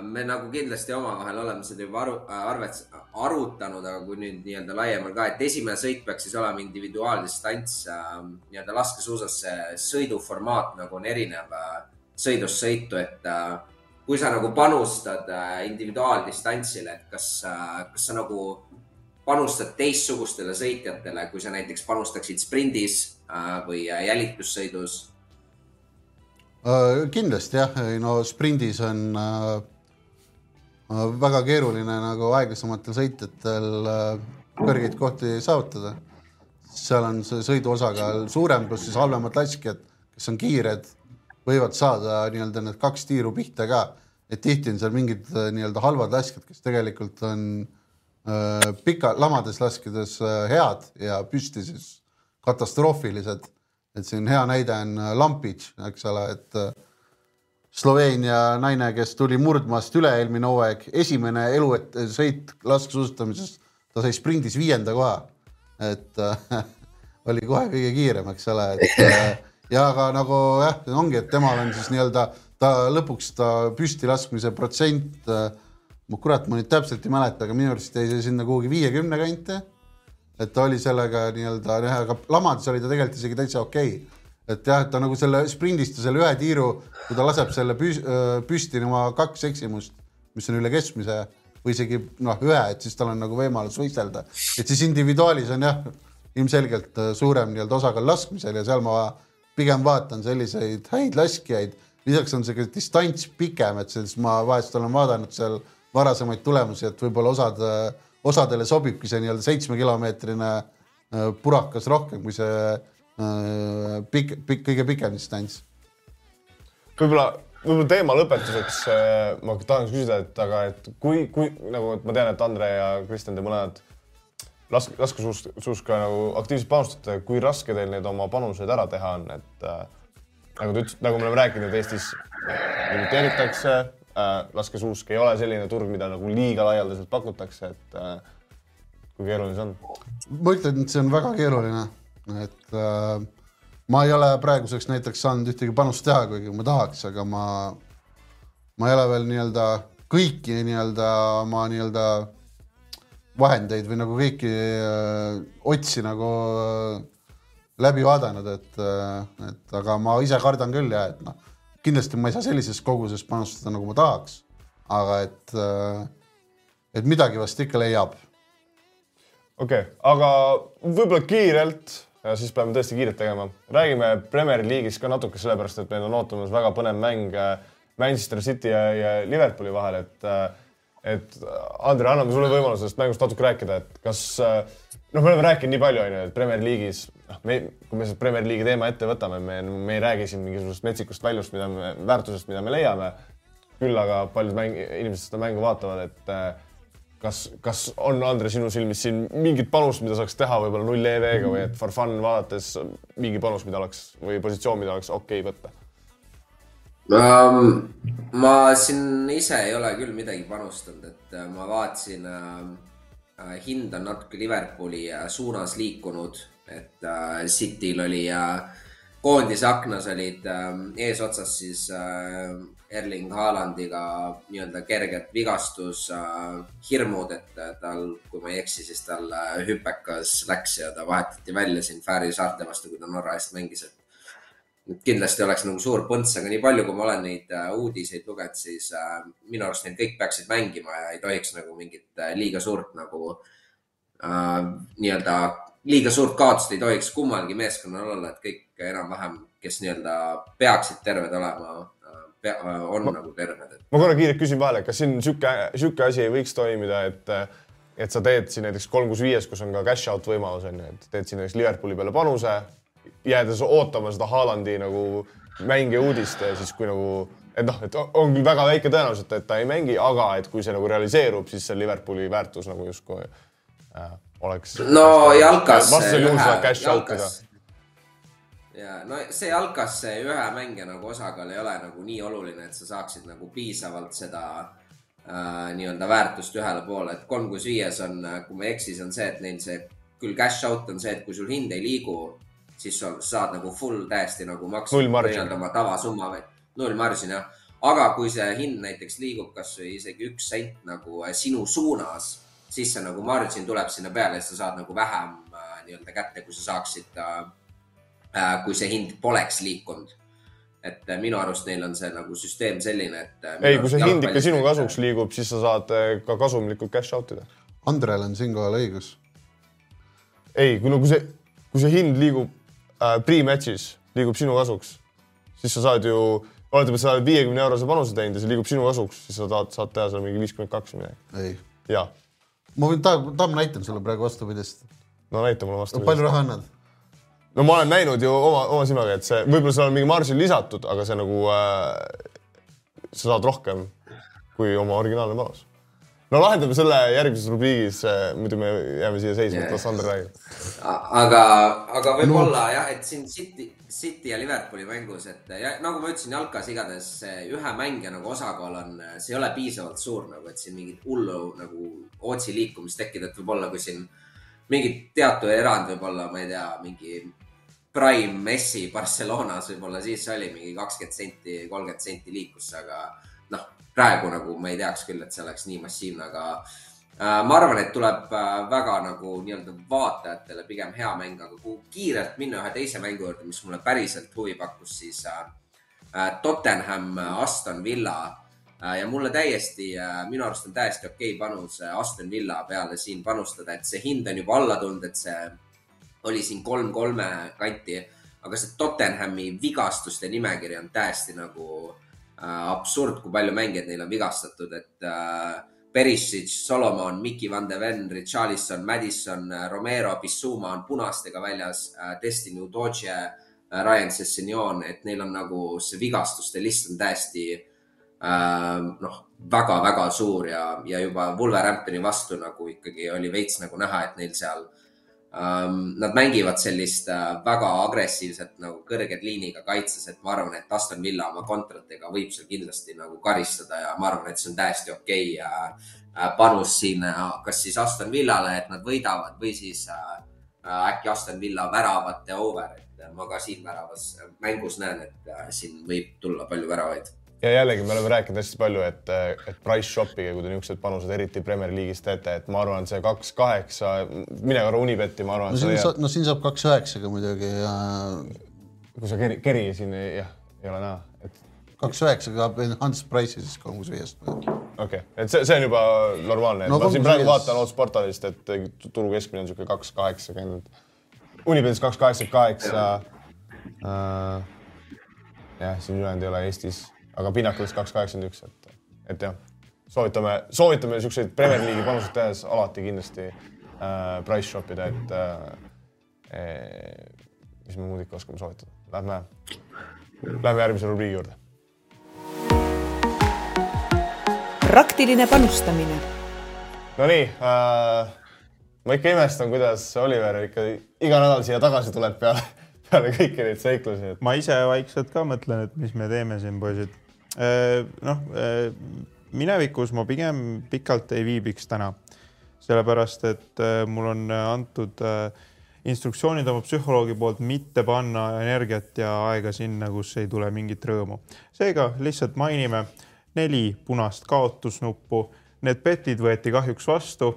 me nagu kindlasti omavahel oleme seda juba aru, äh, arvet, arutanud, aga kui nüüd nii-öelda laiemalt ka, et esimene sõit peaks siis olema individuaaldistants äh,. nii-öelda laskesuusas see sõiduformaat nagu on erinev äh, sõidust sõitu, et äh, kui sa nagu panustad äh, individuaaldistantsile, et kas äh,, kas sa nagu panustad teistsugustele sõitjatele, kui sa näiteks panustaksid sprindis äh, või äh, jälitussõidus Äh, kindlasti jah, no sprindis on äh, äh, väga keeruline nagu aeglasematel sõitjatel kõrgeid kohti saavutada. seal on see sõidu osakaal suurem, pluss siis halvemad laskjad, kes on kiired, võivad saada nii-öelda need kaks tiiru pihta ka. et tihti on seal mingid nii-öelda halvad laskjad, kes tegelikult on pika, lamades laskedes head ja püsti siis katastroofilised et siin hea näide on äh, Lampic, eks ole, et äh, Sloveenia naine, kes tuli murdmaast üle-eelmine hooaeg, esimene elu sõit laskesuusatamises, ta sai sprindis viienda koha. et äh, oli kohe kõige kiirem, eks ole, et äh, ja aga nagu jah, ongi, et temal on siis nii-öelda ta lõpuks ta püsti laskmise protsent äh,. kurat, ma nüüd täpselt ei mäleta, aga minu arust jäi see sinna kuhugi viiekümne kanti et ta oli sellega nii-öelda, aga lamades oli ta tegelikult isegi täitsa okei okay. et jah, et ta nagu selle sprindist ja selle ühe tiiru, kui ta laseb selle püs, püsti oma kaks eksimust, mis on üle keskmise või isegi noh, ühe, et siis tal on nagu võimalus võistelda, et siis individuaalis on jah, ilmselgelt suurem nii-öelda osakaal laskmisel ja seal ma pigem vaatan selliseid häid laskjaid. lisaks on see ka distants pikem, et siis ma vahest olen vaadanud seal varasemaid tulemusi, et võib-olla osad äh, osadele sobibki see nii-öelda seitsmekilomeetrine äh, purakas rohkem kui see äh, pikk, pikk, kõige pikem distants. võib-olla, võib-olla teema lõpetuseks äh, ma tahaks küsida, et aga, et kui, kui nagu ma tean, et Andre ja Kristjan, te mõlemad lask-, laskesuuska nagu aktiivselt panustate, kui raske teil neid oma panuseid ära teha on, et äh, nagu te ütlesite, nagu me oleme rääkinud, Eestis limiteeritakse äh, laskesuusk ei ole selline turg, mida nagu liiga laialdaselt pakutakse, et äh, kui keeruline see on? ma ütlen, et see on väga keeruline, et äh, ma ei ole praeguseks näiteks saanud ühtegi panust teha, kuigi ma tahaks, aga ma, ma ei ole veel nii-öelda kõiki nii-öelda oma nii-öelda vahendeid või nagu kõiki äh, otsi nagu äh, läbi vaadanud, et äh,, et aga ma ise kardan küll ja et noh kindlasti ma ei saa sellises koguses panustada, nagu ma tahaks, aga et, äh, et midagi vast ikka leiab. okei okay,, aga võib-olla kiirelt siis peame tõesti kiirelt tegema. räägime Premier League'ist ka natuke, sellepärast et meil on ootamas väga põnev mäng äh, Manchester City ja, ja Liverpooli vahel, et äh, et Andre, anname sulle võimaluse sellest mängust natuke rääkida, et kas noh, me oleme rääkinud nii palju, onju, et Premier League'is noh, me, kui me selle Premier League'i teema ette võtame, me, me ei räägi siin mingisugusest metsikust väljust, mida me, väärtusest, mida me leiame. küll aga paljud mäng, inimesed seda mängu vaatavad, et äh, kas, kas on, Andre, sinu silmis siin mingit panust, mida saaks teha võib-olla null EV-ga või et for fun vaadates mingi panus, mida oleks või positsioon, mida oleks okei okay võtta um,? ma siin ise ei ole küll midagi panustanud, et äh, ma vaatasin uh, hind on natuke Liverpooli suunas liikunud et äh, Cityl oli äh, koondise aknas olid äh, eesotsas siis äh, Erling Haalandiga nii-öelda kerget vigastus äh,, et äh, tal, kui ma ei eksi, siis tal äh, hüpekas läks ja ta vahetati välja siin Fääri saarte vastu, kui ta Norra eest mängis, et kindlasti oleks nagu suur põnts, aga nii palju, kui ma olen neid äh, uudiseid lugenud, siis äh, minu arust need kõik peaksid mängima ja ei tohiks nagu mingit äh, liiga suurt nagu äh, nii-öelda liiga suurt kaotust ei tohiks kummalgi meeskonnal olla, et kõik enam-vähem, kes nii-öelda peaksid terved olema, on ma, nagu terved. ma korra kiirelt küsin vahele, kas siin sihuke, sihuke asi ei võiks toimida, et, et sa teed siin näiteks kolm kuus viies, kus on ka cash out võimalus on ju, et teed siin näiteks Liverpooli peale panuse, jäädes ootama seda Haalandi nagu mänge uudist ja siis kui nagu et noh, et on küll väga väike tõenäosus, et ta ei mängi, aga et kui see nagu realiseerub, siis see Liverpooli väärtus nagu justkui äh, oleks. no jalkas. vastasel juhul saab cash out ida. ja no see jalkas, see ühe mängija nagu osakaal ei ole nagu nii oluline, et sa saaksid nagu piisavalt seda äh, nii-öelda väärtust ühele poole, et kolm kuus viies on, kui ma ei eksi, see on see, et neil see küll cash out on see, et kui sul hind ei liigu, siis sa saad nagu full täiesti nagu maksta nii-öelda oma tavasumma või null margin jah. aga kui see hind näiteks liigub kasvõi isegi üks sent nagu sinu suunas siis see nagu margin tuleb sinna peale, siis sa saad nagu vähem äh, nii-öelda kätte, kui sa saaksid äh, äh,, kui see hind poleks liikunud. et äh, minu arust neil on see nagu süsteem selline, et. Ei, kui see hind ikka sinu kasuks liigub, siis sa saad ka kasumlikult cash out ida. Andrel on siinkohal õigus. ei, kui no kui see, kui see hind liigub äh, pre-match'is, liigub sinu kasuks, siis sa saad ju oletame, sa oled viiekümne eurose panuse teinud ja see liigub sinu kasuks, siis sa tahad, saad teha seal mingi viiskümmend kaks või midagi. jaa ma võin, Tamm, näitan sulle praegu vastupidist. no näita mulle vastupidist. palju raha annad? no ma olen näinud ju oma, oma silmaga, et see, võib-olla seal on mingi margin lisatud, aga see nagu äh,, sa saad rohkem kui oma originaalne panus. No lahendame selle järgmises rubriigis, äh, muidu me jääme siia seisma, et las Sander räägib. aga, aga võib-olla no. jah, et siin City, City ja Liverpooli mängus, et ja nagu ma ütlesin, jalkas igatahes ühe mängija nagu osakaal on, see ei ole piisavalt suur nagu, et siin mingit hullu nagu otsi liikumist tekkida, et võib-olla kui siin mingit teatud erand võib-olla, ma ei tea, mingi Prime Messi Barcelonas võib-olla siis oli mingi kakskümmend senti, kolmkümmend senti liikus, aga praegu nagu ma ei teaks küll, et see oleks nii massiivne, aga äh, ma arvan, et tuleb äh, väga nagu nii-öelda vaatajatele pigem hea mäng, aga kui kiirelt minna ühe teise mängu juurde, mis mulle päriselt huvi pakkus, siis äh, äh Tottenham, Aston Villa Äh, ja mulle täiesti, äh, minu arust on täiesti okei okay panus äh, Aston Villa peale siin panustada, et see hind on juba alla tulnud, et see oli siin kolm kolme kanti. aga see Tottenhami vigastuste nimekiri on täiesti nagu äh, absurd, kui palju mängijaid neil on vigastatud, et äh, Perisic, Solomon, Mikki van de Ven, Richarlison, Madison, Romero, Bissuma on punastega väljas äh,, Destiny Udoge äh,, Ryan Sessignon, et neil on nagu see vigastuste list on täiesti äh, Äh, noh, väga-väga suur ja, ja juba Wolverhamptoni vastu nagu ikkagi oli veits nagu näha, et neil seal um,. Nad mängivad sellist uh, väga agressiivset nagu kõrged liiniga kaitses, et ma arvan, et Aston Villa oma kontratega võib seal kindlasti nagu karistada ja ma arvan, et see on täiesti okei okay, uh, panus siin kas siis Aston Villale, et nad võidavad või siis äkki Aston Villa väravate over, et ma ka siin väravas mängus näen, et siin võib tulla palju väravaid ja jällegi me oleme rääkinud hästi palju, et, et price shop'ige, kui te niisugused panused eriti Premier League'is teete, et ma arvan, see kaks kaheksa, mine korra Unibetti, ma arvan. no siin saab, no siin saab kaks üheksaga muidugi ja. kui sa keri, keri siin ei, jah, ei ole näha, et. kaks üheksaga Hans Price'i siis kolm kuus viiest. okei okay., et see, see on juba normaalne no,, ma siin praegu vaatan otsportalist, et turu keskmine on niisugune kaks kaheksakümmend. Unibetis kaks kaheksakümmend kaheksa. Äh, jah, siin ülejäänud ei ole Eestis aga Pinnacles kaks kaheksakümmend üks, et, et jah, soovitame, soovitame niisuguseid Premier League'i panuseid tehes alati kindlasti äh, price shop ida, et äh, mis me muud ikka oskame soovitada. Lähme, lähme järgmise rubriigi juurde. praktiline panustamine. Nonii äh,, ma ikka imestan, kuidas Oliver ikka iga nädal siia tagasi tuleb peale, peale kõiki neid seiklusi et.... ma ise vaikselt ka mõtlen, et mis me teeme siin, poisid noh, äh, minevikus ma pigem pikalt ei viibiks täna, sellepärast et äh, mul on antud instruktsioonid oma psühholoogi poolt mitte panna energiat ja aega sinna, kus ei tule mingit rõõmu. seega lihtsalt mainime neli punast kaotusnuppu. Need petid võeti kahjuks vastu,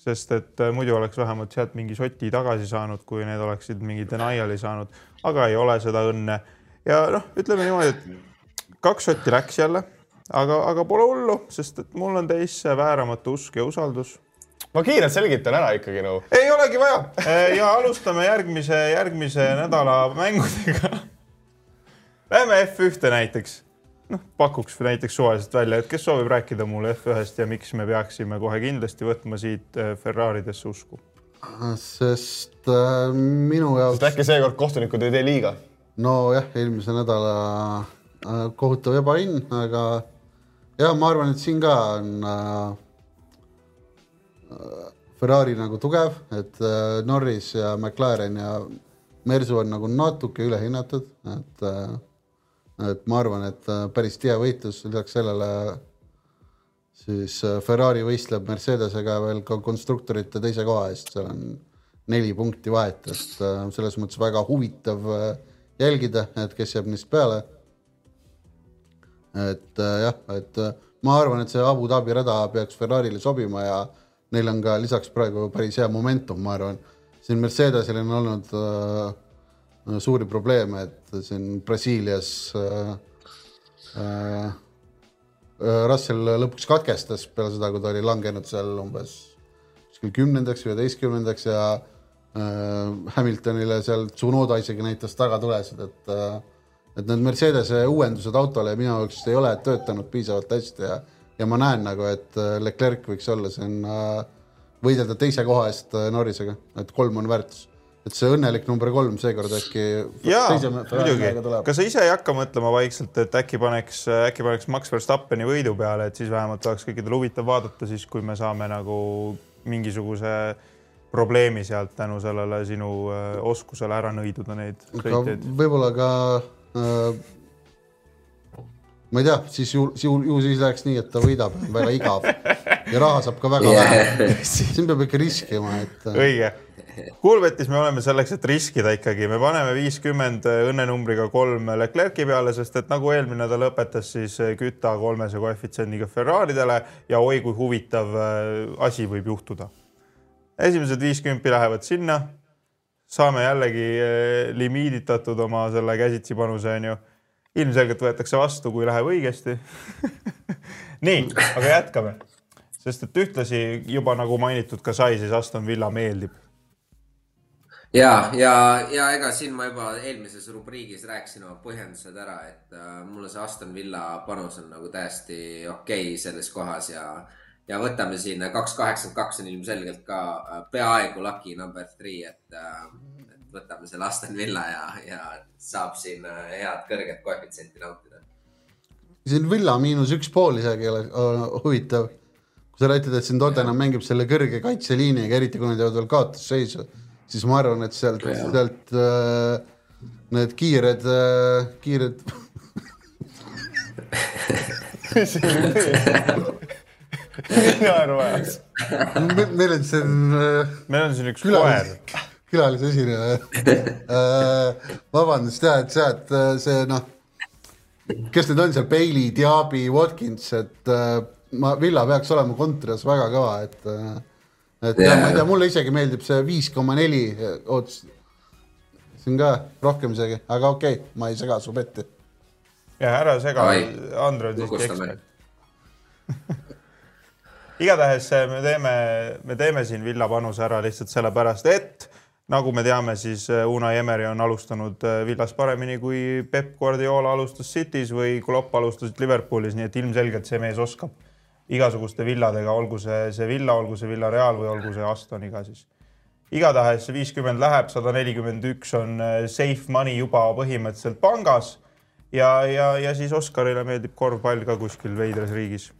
sest et muidu oleks vähemalt sealt mingi soti tagasi saanud, kui need oleksid mingi denial'i saanud, aga ei ole seda õnne. ja noh, ütleme niimoodi, et kaks sotti läks jälle, aga, aga pole hullu, sest et mul on teisse vääramatu usk ja usaldus. ma kiirelt selgitan ära ikkagi nagu. ei olegi vaja ja alustame järgmise, järgmise nädala mängudega. Lähme F1-te näiteks noh, pakuks näiteks suvaliselt välja, et kes soovib rääkida mulle F1-st ja miks me peaksime kohe kindlasti võtma siit äh, Ferraridesse usku? sest äh, minu jaoks. sest äkki seekord kohtunikud ei tee liiga? nojah, eelmise nädala kohutav ebaõnn, aga jah, ma arvan, et siin ka on äh, Ferrari nagu tugev, et äh, Norris ja McLaren ja Mersu on nagu natuke ülehinnatud, et äh, et ma arvan, et äh, päris tihe võitlus, lisaks sellele siis Ferrari võistleb Mercedesega veel ka konstruktorite teise koha eest, seal on neli punkti vahet, et selles mõttes väga huvitav jälgida, et kes jääb neist peale. Et jah, et ma arvan, et see Abu Dhabi rada peaks Ferrari'le sobima ja neil on ka lisaks praegu päris hea momentum, ma arvan. siin Mercedesil on olnud äh, suuri probleeme, et siin Brasiilias äh, äh, Russell lõpuks katkestas peale seda, kui ta oli langenud seal umbes kuskil kümnendaks üheteistkümnendaks ja äh, Hamiltonile seal Tsunoda isegi näitas tagatulesid, et äh, et need Mercedese uuendused autole minu jaoks ei ole töötanud piisavalt hästi ja ja ma näen nagu, et äh, Leclerc võiks olla siin äh, võidelda teise koha eest äh, Norrisega, et kolm on väärtus et see õnnelik number kolm seekord äkki. jaa, muidugi. kas sa ise ei hakka mõtlema vaikselt, et äkki paneks, äkki paneks Max Verstappeni võidu peale, et siis vähemalt oleks kõikidel huvitav vaadata siis, kui me saame nagu mingisuguse probleemi sealt tänu sellele sinu oskusele ära nõiduda neid sõitjaid. võib-olla ka äh, ma ei tea, siis ju, ju, ju siis läheks nii, et ta võidab, väga igav ja raha saab ka väga yeah. vähe. siin peab ikka riskima, et. Äh, õige. Kuulbetis me oleme selleks, et riskida ikkagi, me paneme viiskümmend õnnenumbriga kolm Leclerc'i peale, sest et nagu eelmine nädal õpetas, siis küta kolmese koefitsiendiga Ferraridele ja oi kui huvitav äh, asi võib juhtuda. esimesed viiskümmend lähevad sinna. Saame jällegi äh, limiiditatud oma selle käsitsi panuse, onju. Ilmselgelt võetakse vastu, kui läheb õigesti. Nii, aga jätkame, sest et ühtlasi juba nagu mainitud ka sai, siis Aston Villa meeldib. ja, ja, ja ega siin ma juba eelmises rubriigis rääkisin oma põhjendused ära, et äh, mulle see Aston Villa panus on nagu täiesti okei okay selles kohas ja, ja võtame siin kaks kaheksakümmend kaks on ilmselgelt ka äh, peaaegu lucky number three, et äh, võtame selle Aston Villa ja, ja saab siin äh, head kõrget koefitsienti nautida. siin Villa miinus üks pool isegi ei ole uh, huvitav. kui sa räägid, et siin Tottenham mängib selle kõrge kaitseliiniga, eriti kui nad jäävad veel kaotusseisu, siis ma arvan, et sealt, sealt need kiired uh,, kiired naeruväärsus. meil on siin uh,. meil on siin üks koer külalisesineja äh, vabandust ja, et sealt äh, see noh, kes need on seal, Bailey, Diaby, Watkins, et äh, ma, Villa peaks olema kontrias väga kõva, et äh, et yeah. ja, ma ei tea, mulle isegi meeldib see viis koma neli, ootas, siin ka rohkem isegi, aga okei okay,, ma ei sega su petti. ja ära sega, Andre on siiski ekspert igatahes me teeme, me teeme siin Villa panuse ära lihtsalt sellepärast, et nagu me teame, siis äh, Unai Emeri on alustanud äh, Villas paremini kui Peep Guardiola alustas City's või Klopp alustas Liverpoolis, nii et ilmselgelt see mees oskab igasuguste villadega, olgu see, see Villa, olgu see Villareal või olgu see Astoniga siis. igatahes viiskümmend läheb, sada nelikümmend üks on safe money juba põhimõtteliselt pangas ja, ja, ja siis Oskarile meeldib korvpall ka kuskil veidras riigis.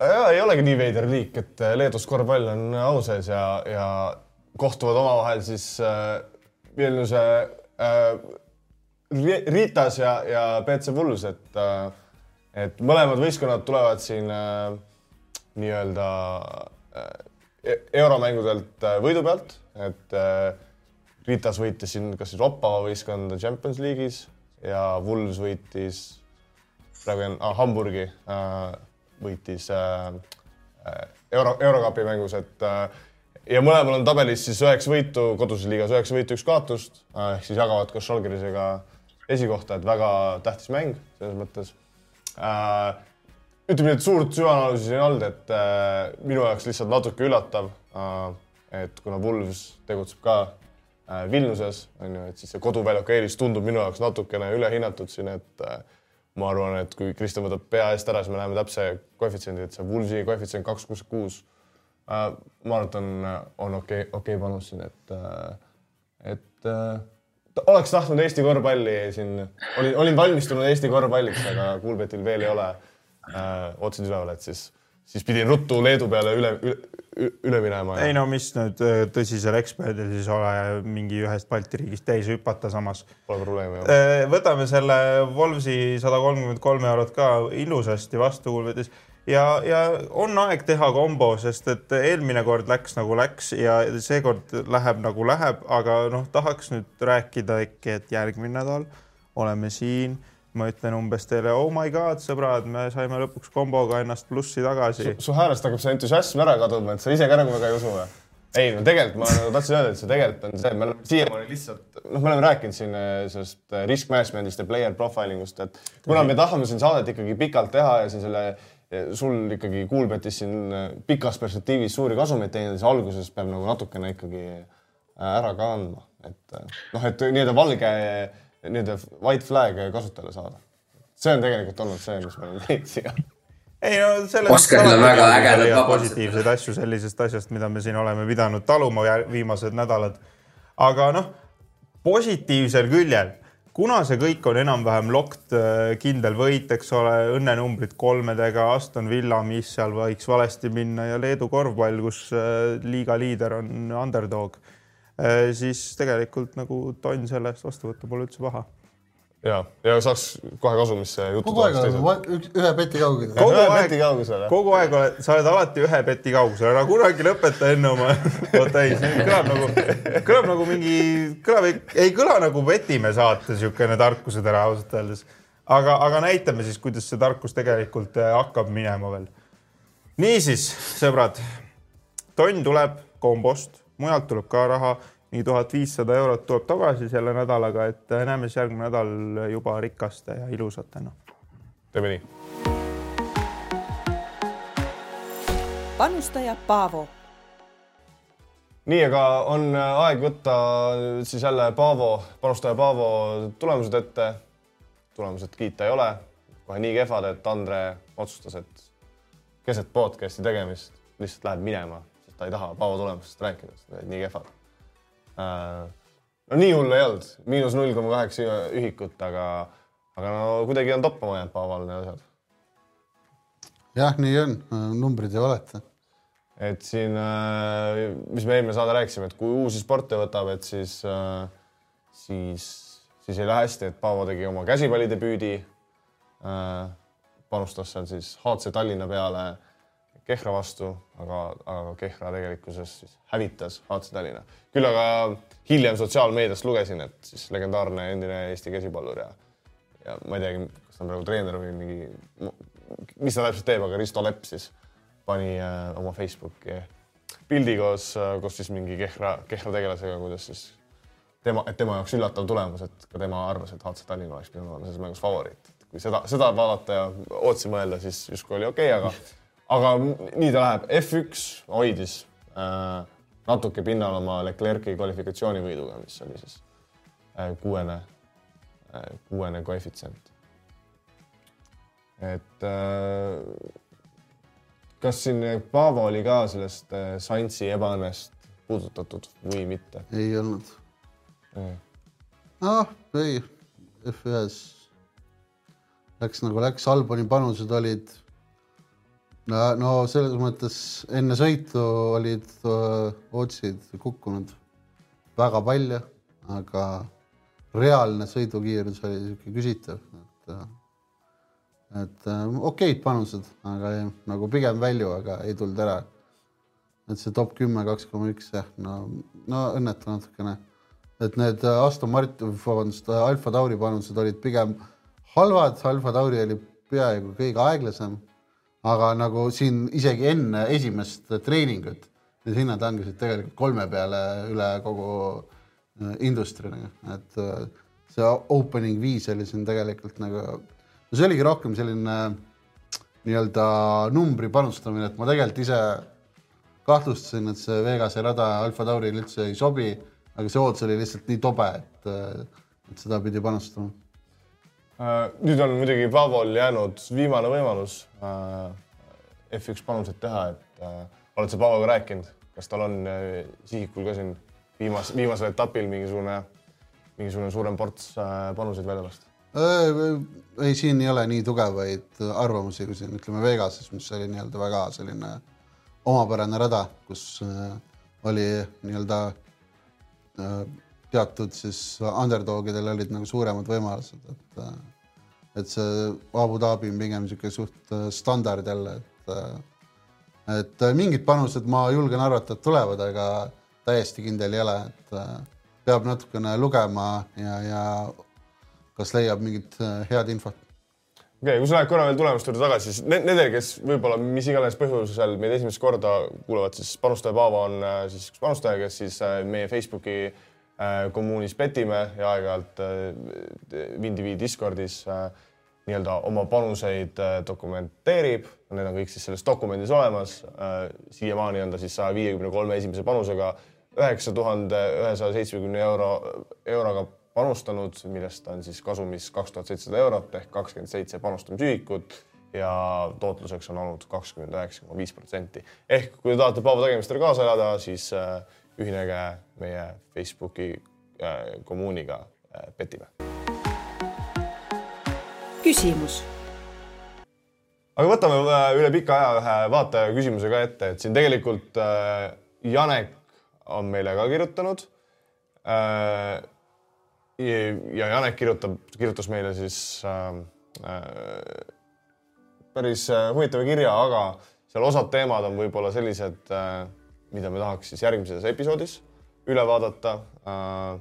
Ja ei olegi nii veider riik, et Leedus korvpall on au sees ja, ja kohtuvad omavahel siis äh, Vilniuse äh, Ritas ja, ja BC Bulls, et äh,, et mõlemad võistkonnad tulevad siin äh, nii-öelda äh, euromängudelt äh, võidu pealt, et äh, Ritas võitis siin kas siis Oppava võistkonda Champions League'is ja Wools võitis praegu on ah, Hamburgi äh, võitis äh, äh euro, eurokapi mängus, et äh, ja mõlemal on tabelis siis üheksa võitu, koduses liigas üheksa võitu, üks kaotust ehk siis jagavad koos Žalgirisega esikohta, et väga tähtis mäng selles mõttes äh,. ütleme nii, et suurt süvaanalüüsi siin ei olnud, et äh, minu jaoks lihtsalt natuke üllatav äh,. et kuna Wulves tegutseb ka äh, Vilniuses on ju, et siis see koduväljaku eelis tundub minu jaoks natukene ülehinnatud siin, et äh, ma arvan, et kui Kristjan võtab pea eest ära, siis me näeme täpse koefitsiendi, et see Wulvesi koefitsient kaks kuus kuus Äh, ma arvan, et on, on okei okay,, okei okay panus siin, et, äh, et äh, oleks tahtnud Eesti korvpalli siin, olin, olin valmistunud Eesti korvpalliks, aga Kuulbetil veel ei ole äh, otsid üleval, et siis siis pidin ruttu Leedu peale üle, üle, üle minema. ei no mis nüüd äh, tõsisel eksperdil siis ole mingi ühest Balti riigist teise hüpata samas. Pole probleemi. võtame selle Wolvesi sada kolmkümmend kolm eurot ka ilusasti vastu kuuldes ja, ja on aeg teha kombo, sest et eelmine kord läks nagu läks ja seekord läheb nagu läheb, aga noh, tahaks nüüd rääkida äkki, et järgmine nädal oleme siin ma ütlen umbes teile, oh my god, sõbrad, me saime lõpuks komboga ennast plussi tagasi. su häälest hakkab see entusiasm ära kaduma, et sa ise ka nagu väga ei usu või? ei no tegelikult ma nagu tahtsin öelda, et see tegelikult on see, me oleme siiamaani lihtsalt, noh, me oleme rääkinud siin äh, sellest äh, risk management'ist ja player profiling ust, et kuna me tahame siin saadet ikkagi pikalt teha ja siin selle, sul ikkagi Kuulbetis siin pikas perspektiivis suuri kasumeid teenida, siis alguses peab nagu natukene ikkagi ära ka andma, et noh, et nii-öelda valge nii-öelda white flag'e kasutajale saada. see on tegelikult olnud see, mis me oleme teinud siia ei no selles Oskaril on väga ägedad vabandused. positiivseid asju sellisest asjast, mida me siin oleme pidanud taluma viimased nädalad. aga noh, positiivsel küljel, kuna see kõik on enam-vähem locked, äh, kindel võit, eks ole, õnnenumbrid kolmedega, Aston Villa, mis seal võiks valesti minna ja Leedu korvpall, kus äh, liiga liider on underdog siis tegelikult nagu tonn selle eest vastu võtta pole üldse paha ja, ja saaks kohe kasumisse jutu. kogu aeg oled ühe peti kaugusel. kogu aeg, kogu aeg oled, sa oled alati ühe peti kaugusel, ära kunagi lõpeta enne oma. oota ei, see kõlab nagu, kõlab nagu mingi, kõlab, ei kõla nagu Petimäe saate niisugune tarkusetera ausalt öeldes. aga, aga näitame siis, kuidas see tarkus tegelikult äh, hakkab minema veel. niisiis, sõbrad, tonn tuleb kombost mujalt tuleb ka raha, nii tuhat viissada eurot tuleb tagasi selle nädalaga, et äh, näeme siis järgmine nädal juba rikaste ja ilusatena. teeme nii. panustaja Paavo. nii, aga on äh, aeg võtta siis jälle Paavo, panustaja Paavo tulemused ette. tulemused kiita ei ole, kohe nii kehvad, et Andre otsustas, et keset podcast'i tegemist lihtsalt läheb minema ta ei taha Paavo tulemustest rääkida, sest need nii kehvad äh,. no nii hullu ei olnud, miinus null koma kaheksa ühikut, aga, aga no kuidagi on toppama jäänud Paaval need asjad. jah, nii on, numbrid ei valeta. et siin äh,, mis me eelmine saade rääkisime, et kui uusi sporte võtab, et siis äh,, siis, siis ei lähe hästi, et Paavo tegi oma käsipallidebüüdi äh,. panustas seal siis HC Tallinna peale Kehra vastu, aga, aga Kehra tegelikkuses siis hävitas HC Tallinna. küll aga hiljem sotsiaalmeediast lugesin, et siis legendaarne endine Eesti käsipallur ja, ja ma ei teagi, kas ta on praegu treener või mingi, mis ta täpselt teeb, aga Risto Lepp siis pani äh, oma Facebooki pildi koos äh,, koos siis mingi Kehra, Kehra tegelasega, kuidas siis tema, et tema jaoks üllatav tulemus, et ka tema arvas, et HC Tallinn oleks pidanud olema selles mängus favoriit. kui seda, seda vaadata ja otsi mõelda, siis justkui oli okei okay,, aga aga nii ta läheb, F1 hoidis äh, natuke pinnal oma Leclerc'i kvalifikatsioonivõiduga, mis oli siis äh, kuuene äh,, kuuene koefitsient. et äh, kas siin Paavo oli ka sellest äh, Saintsi ebaõnnest puudutatud või mitte? ei olnud. noh, ei, F1-s läks nagu läks, Alboni panused olid no, no selles mõttes enne sõitu olid otsid kukkunud väga palju, aga reaalne sõidukiirus oli niisugune küsitav, et et okeid panused, aga ei, nagu pigem välju, aga ei tulnud ära. et see top kümme, kaks koma üks jah, no, no õnnetu natukene. et need Aston Martin, vabandust, Alfa Tauri panused olid pigem halvad, Alfa Tauri oli peaaegu kõige aeglasem aga nagu siin isegi enne esimest treeningut need hinnad langesid tegelikult kolme peale üle kogu äh, industry nagu, et äh, see opening viis oli siin tegelikult nagu, no see oligi rohkem selline nii-öelda numbri panustamine, et ma tegelikult ise kahtlustasin, et see Vegase rada Alfa Tauril üldse ei sobi, aga see ootus oli lihtsalt nii tobe, et, äh, et seda pidi panustama nüüd on muidugi Pavol jäänud viimane võimalus äh, F1 panuseid teha, et äh, oled sa Pavoga rääkinud, kas tal on sihikul ka siin viimas, viimasel etapil mingisugune, mingisugune suurem ports panuseid välja lasta? ei, siin ei ole nii tugevaid arvamusi kui siin ütleme Vegases, mis oli nii-öelda väga selline omapärane rada, kus oli nii-öelda teatud siis underdogidel olid nagu suuremad võimalused, et et see Abu Dhabi on pigem niisugune suht standard jälle, et et mingid panused ma julgen arvata, et tulevad, aga täiesti kindel ei ole, et peab natukene lugema ja, ja kas leiab mingit head infot. Okei okay,, kui sa lähed korra veel tulemuste juurde tagasi, siis nendel, kes võib-olla mis iganes põhjusel meid esimest korda kuulavad, siis panustaja Paavo on siis üks panustaja, kes siis meie Facebooki Äh, kommuunis petime ja aeg-ajalt äh, Windivi Discordis äh, nii-öelda oma panuseid dokumenteerib. Need on kõik siis selles dokumendis olemas. siiamaani on ta siis saja viiekümne kolme esimese panusega üheksa tuhande ühesaja seitsmekümne euro, euroga panustanud, millest on siis kasumis kaks tuhat seitsesada eurot ehk kakskümmend seitse panustamisühikut ja tootluseks on olnud kakskümmend üheksa koma viis protsenti. ehk kui te tahate Paavo tegemistele kaasa elada, siis ühinege meie Facebooki äh, kommuuniga äh, petime. küsimus. aga võtame äh, üle pika aja ühe vaataja küsimuse ka ette, et siin tegelikult Janek on meile ka kirjutanud. ja Janek kirjutab, kirjutas meile siis päris huvitava kirja, aga seal osad teemad on võib-olla sellised mida me tahaks siis järgmises episoodis üle vaadata. Äh,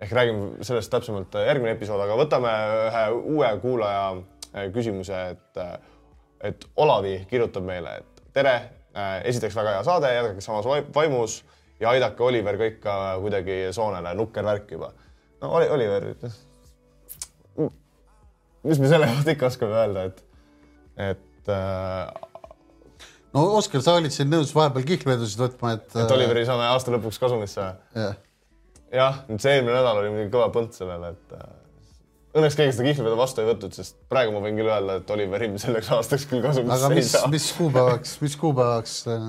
ehk räägime sellest täpsemalt järgmine episood, aga võtame ühe uue kuulaja äh, küsimuse, et, äh, et Olavi kirjutab meile, et tere, esiteks väga hea saade, jätkake samas vaimus ja aidake Oliver ka ikka kuidagi soonele, nukker värk juba. no oli, Oliver, mis me selle kohta ikka oskame öelda, et, et no Oskar, sa olid siin nõus vahepeal kihlvedusid võtma, et. et Oliveri saame aasta lõpuks kasumisse ja.. jah, nüüd see eelmine nädal oli muidugi kõva põnt sellele, et äh, õnneks keegi seda kihlvedu vastu ei võtnud, sest praegu ma võin küll öelda, et Oliveri selleks aastaks küll kasumisse aga mis, mis kuupäevaks, mis kuupäevaks? Äh?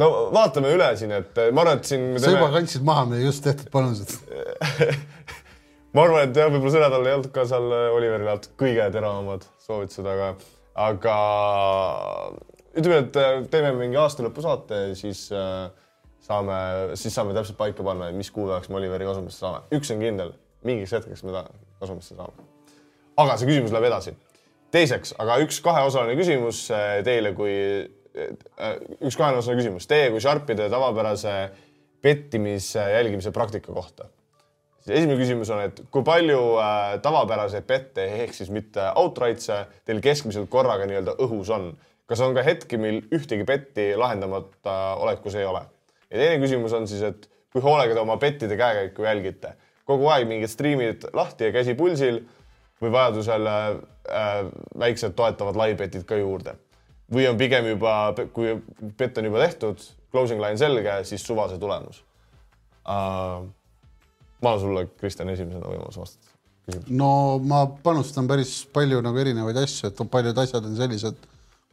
no vaatame üle siin, et äh, ma arvan, et siin. sa juba kandsid maha meie just tehtud panused ma arvan, et jah, võib-olla see nädal ei olnud ka seal Oliveril alt kõige teravamad soovitused, aga, aga ütleme, et äh, teeme mingi aastalõpusaate, siis äh, saame, siis saame täpselt paika panna, mis kuupäevaks me Oliveri kasumisse saame. üks on kindel, mingiks hetkeks me ta kasumisse saame. aga see küsimus läheb edasi. teiseks, aga üks kaheosaline küsimus äh, teile kui, üks kaheosaline küsimus teie kui Sharpide tavapärase pettimise jälgimise praktika kohta. esimene küsimus on, et kui palju tavapäraseid pette ehk siis mitte outright'e teil keskmiselt korraga nii-öelda õhus on kas on ka hetki, mil ühtegi petti lahendamata olekus ei ole? ja teine küsimus on siis, et kui hoolega te oma pettide käekäiku jälgite, kogu aeg mingid striimid lahti ja käsi pulsil või vajadusel äh, väiksed toetavad live-betid ka juurde või on pigem juba, kui pett on juba tehtud, closing line selge, siis suva see tulemus uh,. ma annan sulle, Kristjan, esimesena võimaluse vastata. no ma panustan päris palju nagu erinevaid asju, et paljud asjad on sellised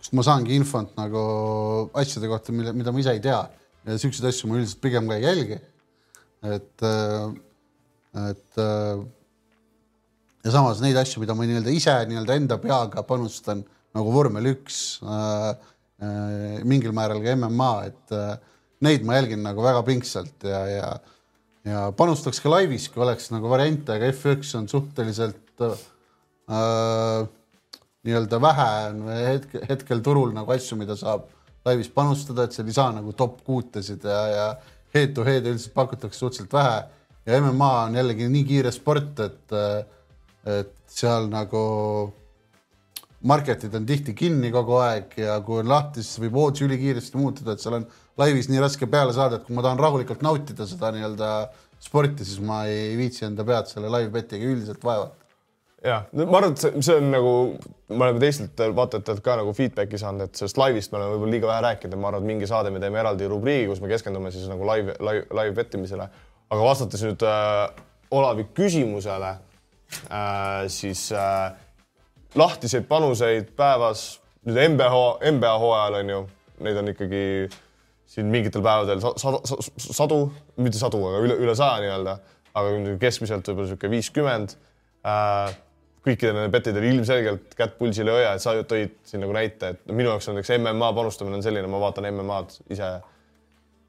kust ma saangi infot nagu asjade kohta, mille, mida ma ise ei tea ja siukseid asju ma üldiselt pigem ka ei jälgi. et, äh, et äh, ja samas neid asju, mida ma nii-öelda ise nii-öelda enda peaga panustan nagu vormel üks äh,, äh, mingil määral ka MMA, et äh, neid ma jälgin nagu väga pingsalt ja, ja ja panustaks ka laivis, kui oleks nagu variante, aga F1 on suhteliselt äh, nii-öelda vähe on hetkel, hetkel turul nagu asju, mida saab laivis panustada, et seal ei saa nagu top kuutesid ja, ja head to head üldiselt pakutakse suhteliselt vähe. ja MMA on jällegi nii kiire sport, et, et seal nagu market'id on tihti kinni kogu aeg ja kui on lahti, siis võib odds ülikiiresti muutuda, et seal on laivis nii raske peale saada, et kui ma tahan rahulikult nautida seda nii-öelda sporti, siis ma ei viitsi enda pead selle live bet'iga üldiselt vaevata jah, ma arvan, et see, on nagu, me oleme teistelt vaatajatelt ka nagu feedback'i saanud, et sellest laivis me oleme võib-olla liiga vähe rääkinud, ma arvan, et mingi saade me teeme eraldi rubriigi, kus me keskendume siis nagu live, live, live pettimisele. aga vastates nüüd äh, Olavi küsimusele äh,, siis äh, lahtiseid panuseid päevas, nüüd NBA, NBA hooajal on ju, neid on ikkagi siin mingitel päevadel sadu, sadu, mitte sadu, aga üle, üle saja nii-öelda, aga keskmiselt võib-olla niisugune viiskümmend äh, kõikidel nendel petidel ilmselgelt kätt pulsile ei hoia, et sa tõid siin nagu näite, et minu jaoks on näiteks MMA panustamine on selline, ma vaatan MM-ad ise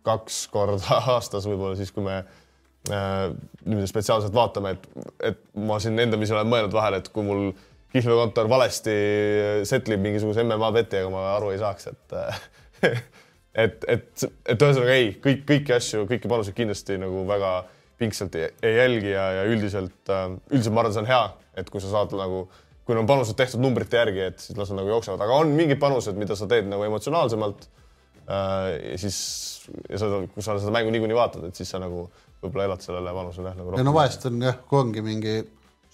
kaks korda aastas võib-olla siis, kui me äh, niimoodi spetsiaalselt vaatame, et, et ma siin endamisi olen mõelnud vahel, et kui mul kihlveokontor valesti setlib mingisuguse MMA beti, aga ma aru ei saaks, et et, et, et ühesõnaga ei, kõik, kõiki asju, kõiki panuseid kindlasti nagu väga pingsalt ei, ei jälgi ja, ja üldiselt, äh, üldiselt ma arvan, see on hea, et kui sa saad nagu, kui on panused tehtud numbrite järgi, et siis las nad nagu jooksevad, aga on mingid panused, mida sa teed nagu emotsionaalsemalt äh,. ja siis, ja sa, kui sa seda mängu niikuinii vaatad, et siis sa nagu võib-olla elad sellele panusele jah nagu rohkem. no vahest on jah, kui ongi mingi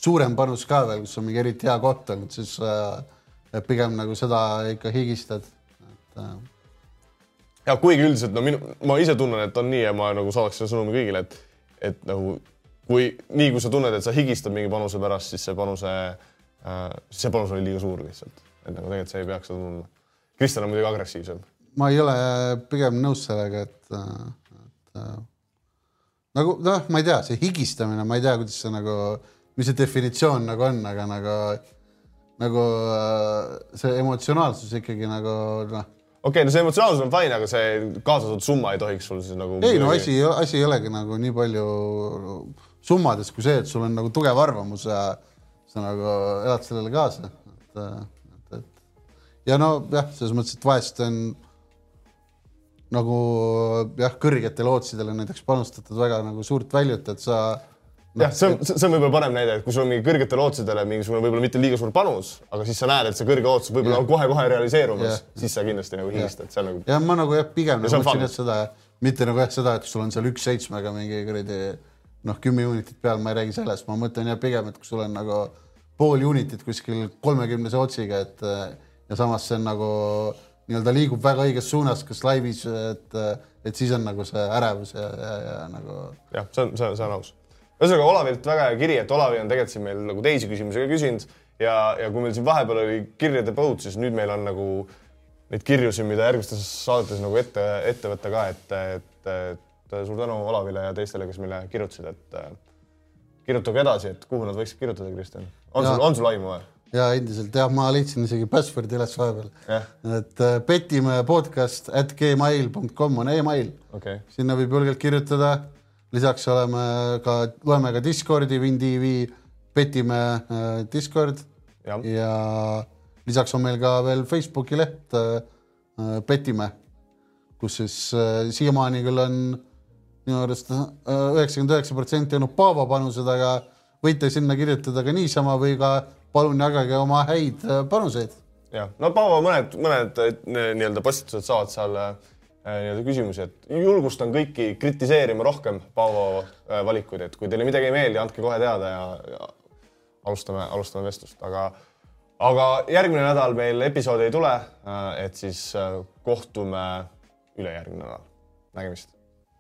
suurem panus ka veel, kus on mingi eriti hea koht olnud, siis äh, pigem nagu seda ikka higistad, et äh... ja kuigi üldiselt no minu, ma ise tunnen, et on nii ja ma nagu saadaks selle sõnumi kõigile, et et nagu kui nii, kui sa tunned, et sa higistad mingi panuse pärast, siis see panuse äh,, see panus oli liiga suur lihtsalt, et nagu tegelikult sa ei peaks seda tundma. Kristjan on muidugi agressiivsem. ma ei ole pigem nõus sellega, et, et äh, nagu noh, ma ei tea, see higistamine, ma ei tea, kuidas see nagu, mis see definitsioon nagu on, aga nagu, nagu äh, see emotsionaalsus ikkagi nagu noh okei okay,, no see emotsionaalsus on fine, aga see kaasatud summa ei tohiks sul siis nagu. ei no asi, asi ei olegi nagu nii palju summades kui see, et sul on nagu tugev arvamus ja sa nagu elad sellele kaasa, et, et, et ja no jah, selles mõttes, et vahest on nagu jah, kõrgetele otsidele näiteks panustatud väga nagu suurt väljut, et sa jah, see on, see on võib-olla parem näide, et kui sul on mingi kõrgetele ootustele mingisugune võib-olla mitte liiga suur panus, aga siis sa näed, et see kõrge ootus võib-olla on kohe-kohe realiseerumas, siis sa kindlasti nagu hingistad, see on nagu. ja ma nagu jah, pigem nagu mõtlesin jah seda, mitte nagu jah seda, et sul on seal üks seitsmega mingi kuradi noh, kümme unitit peal, ma ei räägi sellest, ma mõtlen jah pigem, et kui sul on nagu pool unitit kuskil kolmekümnese otsiga, et ja samas see on nagu nii-öelda liigub väga õiges suunas, kas laivis, et, et siis on nagu see ärevus ja, ja, ja nagu. jah, see on, see on, see on aus ühesõnaga Olavilt väga hea kiri, et Olavi on tegelikult siin meil nagu teisi küsimusi ka küsinud ja, ja kui meil siin vahepeal oli kirjade põud, siis nüüd meil on nagu neid kirjusid, mida järgmistes saadetes nagu ette, ette võtta ka, et, et, et suur tänu Olavile ja teistele, kes meile kirjutasid, et äh, kirjutage edasi, et kuhu nad võiksid kirjutada, Kristjan. on ja. sul, on sul aimu või? ja endiselt jah, ma leidsin isegi password'i üles vahepeal et äh, petimäe podcast at gmail.com on email okay.. sinna võib julgelt kirjutada lisaks oleme ka, loeme ka Discordi, WinTV, petime äh, Discord ja. ja lisaks on meil ka veel Facebooki leht äh, äh petime, kus siis äh, siiamaani küll on minu arust äh, üheksakümmend üheksa protsenti olnud Paavo panused, aga võite sinna kirjutada ka niisama või ka palun jagage oma häid äh, panuseid. jah, no Paavo mõned, mõned nii-öelda postitused saavad seal nii-öelda küsimusi, et julgustan kõiki kritiseerima rohkem Paavo valikuid, et kui teile midagi ei meeldi, andke kohe teada ja, ja alustame, alustame vestlust, aga aga järgmine nädal meil episoodi ei tule, et siis kohtume ülejärgmine nädal. nägemist